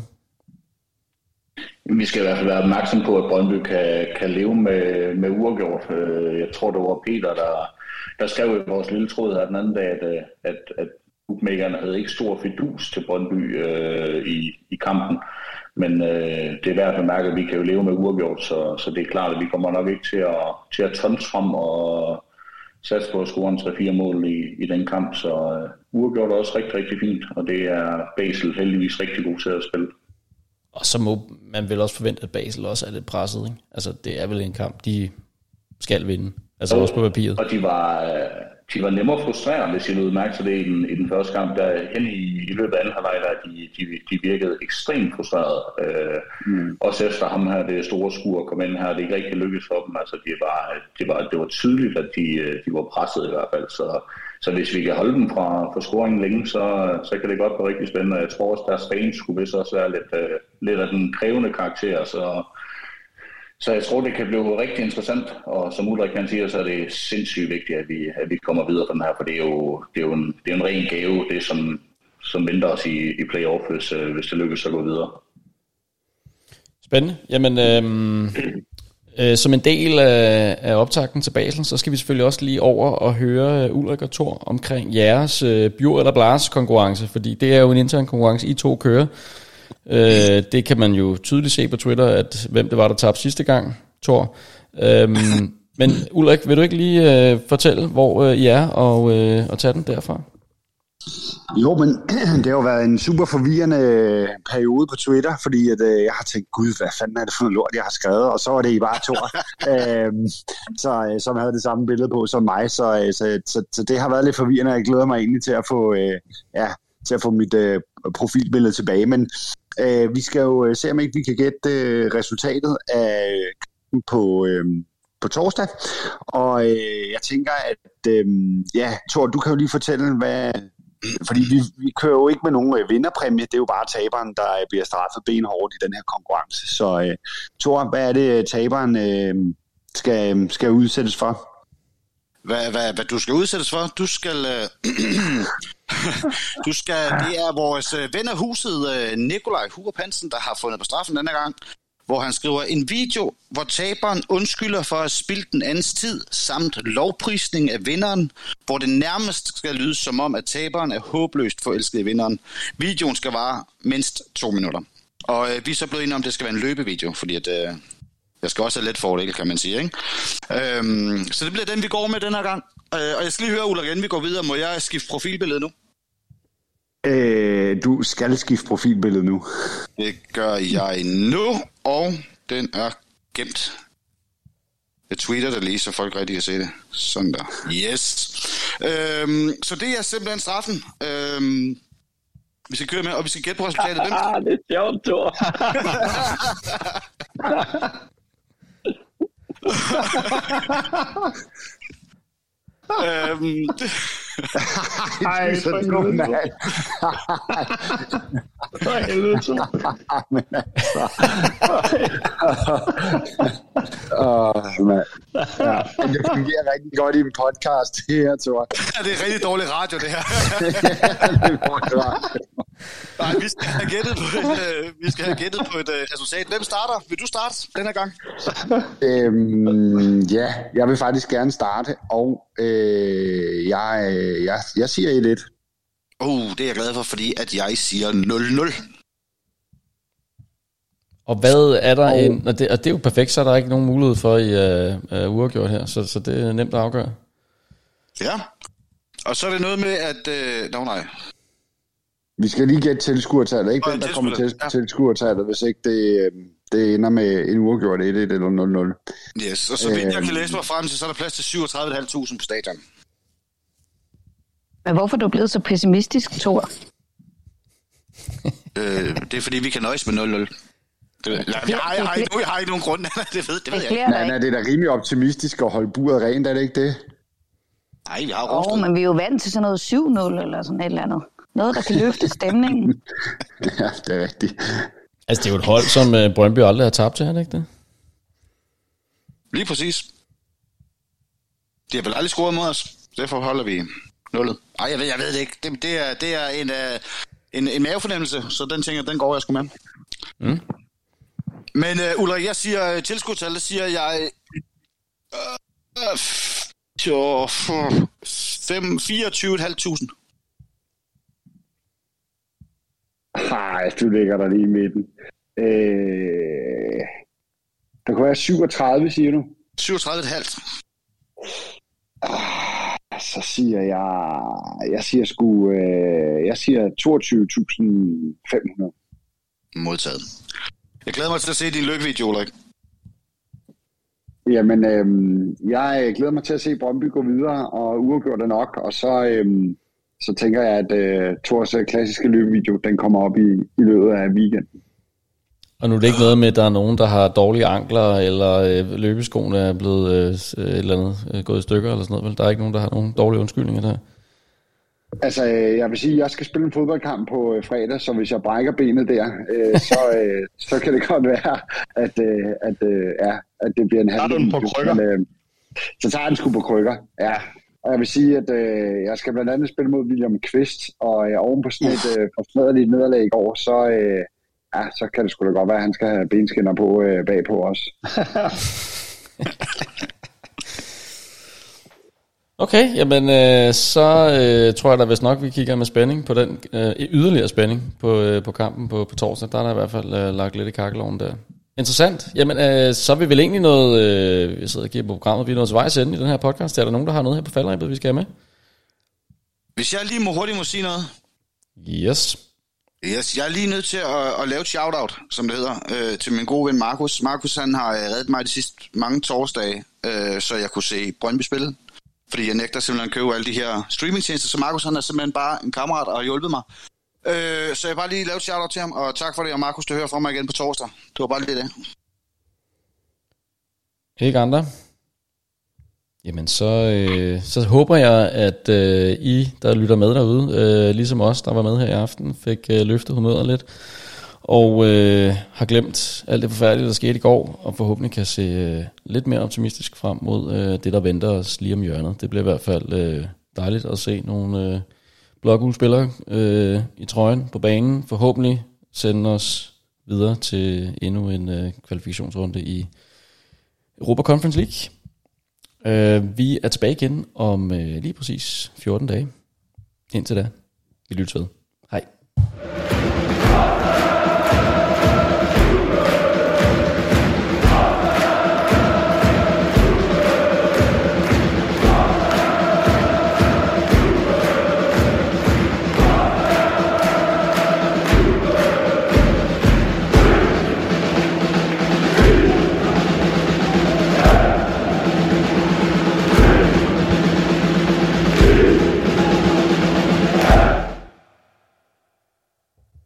Vi skal i hvert fald være opmærksom på, at Brøndby kan, kan leve med, med uafgjort. Øh, jeg tror, det var Peter, der, der skrev i vores lille tråd her den anden dag, at, at, at bookmakerne havde ikke stor fidus til Brøndby øh, i, i kampen. Men øh, det er værd at bemærke, at vi kan jo leve med uafgjort, så, så det er klart, at vi kommer nok ikke til at, til at tonse frem og satse på at score en 3-4 mål i, i den kamp. Så øh, uafgjort er også rigtig, rigtig fint, og det er Basel heldigvis rigtig god til at spille. Og så må man vel også forvente, at Basel også er lidt presset. Ikke? Altså, det er vel en kamp, de skal vinde. Altså også på papiret. Og de var, øh, de var nemmere frustrerende, hvis I lød mærke til det i den, i den første kamp. Der hen i, i løbet af anden halvleg, der de, de, de virkede ekstremt frustrerede. Øh, mm. Også efter ham her, det store skur kom ind her, det ikke rigtig lykkedes for dem. Altså, det var, det var, det var tydeligt, at de, de var presset i hvert fald. Så, så hvis vi kan holde dem fra, fra scoringen længe, så, så kan det godt være rigtig spændende. Jeg tror også, deres range skulle vist også være lidt, uh, lidt af den krævende karakter. Så, så jeg tror, det kan blive rigtig interessant. Og som Ulrik kan sige, så er det sindssygt vigtigt, at vi, at vi kommer videre fra den her. For det er jo, det er jo en, det er en ren gave, det som, som venter os i, i playoff, hvis, uh, hvis det lykkes at gå videre. Spændende. Jamen, øh, øh, som en del af, af optakten til Basel, så skal vi selvfølgelig også lige over og høre øh, Ulrik og Thor omkring jeres øh, Bjur eller Blas konkurrence, fordi det er jo en intern konkurrence, I to kører. Øh, det kan man jo tydeligt se på Twitter, at hvem det var, der tabte sidste gang, Thor. Øhm, men Ulrik, vil du ikke lige øh, fortælle, hvor øh, I er, og, øh, og tage den derfra? Jo, men det har jo været en super forvirrende periode på Twitter, fordi at, øh, jeg har tænkt, gud, hvad fanden er det for noget lort, jeg har skrevet, og så var det I bare to, øhm, så, øh, som havde det samme billede på som mig, så, øh, så, så, så det har været lidt forvirrende, jeg glæder mig egentlig til at få, øh, ja, til at få mit øh, profilbillede tilbage, men øh, vi skal jo øh, se, om ikke vi kan gætte øh, resultatet af på, øh, på torsdag. Og øh, jeg tænker, at øh, ja, Thor, du kan jo lige fortælle, hvad... Fordi vi, vi kører jo ikke med nogen øh, vinderpræmie, det er jo bare taberen, der øh, bliver straffet benhårdt i den her konkurrence. Så øh, Thor, hvad er det, øh, taberen øh, skal, øh, skal udsættes for? Hvad, hvad, hvad du skal udsættes for? Du skal... Øh, du skal, det er vores øh, ven af huset, øh, Nikolaj Hugo Hansen, der har fundet på straffen denne gang, hvor han skriver en video, hvor taberen undskylder for at spille den andens tid, samt lovprisning af vinderen, hvor det nærmest skal lyde som om, at taberen er håbløst forelsket i vinderen. Videoen skal vare mindst to minutter. Og øh, vi er så blevet enige om, at det skal være en løbevideo, fordi at, øh, jeg skal også have lidt fordel, kan man sige. Ikke? Øhm, så det bliver den, vi går med den her gang. Øh, og jeg skal lige høre, Ulrik, inden vi går videre, må jeg skifte profilbillede nu? Øh, du skal skifte profilbillede nu. Det gør jeg nu, og den er gemt. Jeg tweeter det lige, så folk rigtig kan se det. Sådan der. Yes. Øhm, så det er simpelthen straffen. Øhm, vi skal køre med, og vi skal gætte på resultatet. Hvem? det er sjovt, Thor. øhm, Ej, for helvede, mand. For helvede, Thor. Men altså. Åh, mand. Ja, det fungerer rigtig godt i en podcast, det her, Thor. det er rigtig dårlig radio, det her. det er dårlig radio. Nej, vi skal have gættet på et, øh, vi skal have gættet på et øh, resultat. Hvem starter? Vil du starte denne gang? Øhm, ja, jeg vil faktisk gerne starte, og øh, jeg, jeg, jeg siger 1-1. Oh, det er jeg glad for, fordi at jeg siger 0-0. Og hvad er der og, en... Og det, og det er jo perfekt, så er der ikke nogen mulighed for i uh, uh, uafgjort her, så, så det er nemt at afgøre. Ja, og så er det noget med, at... Øh, no, nej. Vi skal lige gætte tilskuertallet, ikke? Hvem der kommer til ja. tilskuertallet, hvis ikke det, øh, det ender med en uafgjort 1-1 eller 0-0. Yes, og så vidt jeg kan Øhm. læse mig frem til, så er der plads til 37.500 på stadion. Men hvorfor er du blevet så pessimistisk, Thor? Øh, det er fordi, vi kan nøjes med 0-0. Det, jeg, jeg, jeg, jeg, har ikke, nogen grund, det ved, det ved jeg ikke. Nej, nej, det er da rimelig optimistisk at holde buret rent, er det ikke det? Nej, vi har Åh, oh, men vi er jo vant til sådan noget 7-0 eller sådan et eller andet. Noget, der kan løfte stemningen. ja, det er rigtigt. Altså, det er jo et hold, som øh, Brøndby aldrig har tabt til, er det ikke det? Lige præcis. De har vel aldrig scoret mod os. Derfor holder vi nullet. Nej, jeg ved, jeg ved det ikke. Det, det, er, det er en, uh, en, en mavefornemmelse, så den tænker, den går jeg sgu med. Mm. Men uh, Ulrik, jeg siger uh, tilskudtal, der siger jeg... Uh, uh, uh, fem- 24.500. Nej, du ligger der lige i midten. Øh, der kunne være 37, siger du? 37,5. Ah, Så siger jeg, jeg siger sgu, øh, jeg siger 22.500. Modtaget. Jeg glæder mig til at se din lykkevideo, Ulrik. Jamen, øh, jeg glæder mig til at se Brøndby gå videre, og uafgjort er nok, og så, øh, så tænker jeg, at øh, Thors øh, klassiske løbevideo, den kommer op i, i løbet af weekenden. Og nu er det ikke noget med, at der er nogen, der har dårlige ankler, eller øh, løbeskoene er blevet øh, øh, et eller andet øh, gået i stykker, eller sådan noget. Vel? Der er ikke nogen, der har nogen dårlige undskyldninger der. Altså, øh, jeg vil sige, at jeg skal spille en fodboldkamp på øh, fredag, så hvis jeg brækker benet der, øh, så, øh, så kan det godt være, at, øh, at, øh, ja, at det bliver en Tager du den på krykker? Men, øh, så tager den sgu på krykker, ja. Og jeg vil sige, at øh, jeg skal blandt andet spille mod William Kvist, og øh, oven på sådan et øh, forsmadeligt nederlag i går, så, øh, ja, så kan det sgu da godt være, at han skal have benskinner på øh, bagpå os. Okay, jamen øh, så øh, tror jeg da vist nok, vi kigger med spænding på den øh, yderligere spænding på, øh, på kampen på, på torsdag. Der er der i hvert fald øh, lagt lidt i kakkeloven der. Interessant. Jamen, øh, så er vi vel egentlig noget, øh, jeg sidder og kigger på programmet, vi er nået til vejs ende i den her podcast. Er der nogen, der har noget her på faldrebet, vi skal have med? Hvis jeg lige må hurtigt må sige noget. Yes. Yes, jeg er lige nødt til at, at lave et shout-out, som det hedder, øh, til min gode ven Markus. Markus han har øh, reddet mig de sidste mange torsdage, øh, så jeg kunne se Brøndby spille. Fordi jeg nægter simpelthen at købe alle de her streamingtjenester, så Markus han er simpelthen bare en kammerat og har hjulpet mig. Øh, så jeg bare lige lave et shout-out til ham, og tak for det, og Markus, du hører fra mig igen på torsdag. Det var bare lige det. Ikke andre? Jamen, så, øh, så håber jeg, at øh, I, der lytter med derude, øh, ligesom os, der var med her i aften, fik øh, løftet humøret lidt, og øh, har glemt alt det forfærdelige, der skete i går, og forhåbentlig kan se øh, lidt mere optimistisk frem mod øh, det, der venter os lige om hjørnet. Det bliver i hvert fald øh, dejligt at se nogle øh, blågule spillere øh, i trøjen på banen. Forhåbentlig sende os videre til endnu en øh, kvalifikationsrunde i Europa Conference League. Øh, vi er tilbage igen om øh, lige præcis 14 dage. Indtil da, vi lyttes ved. Hej.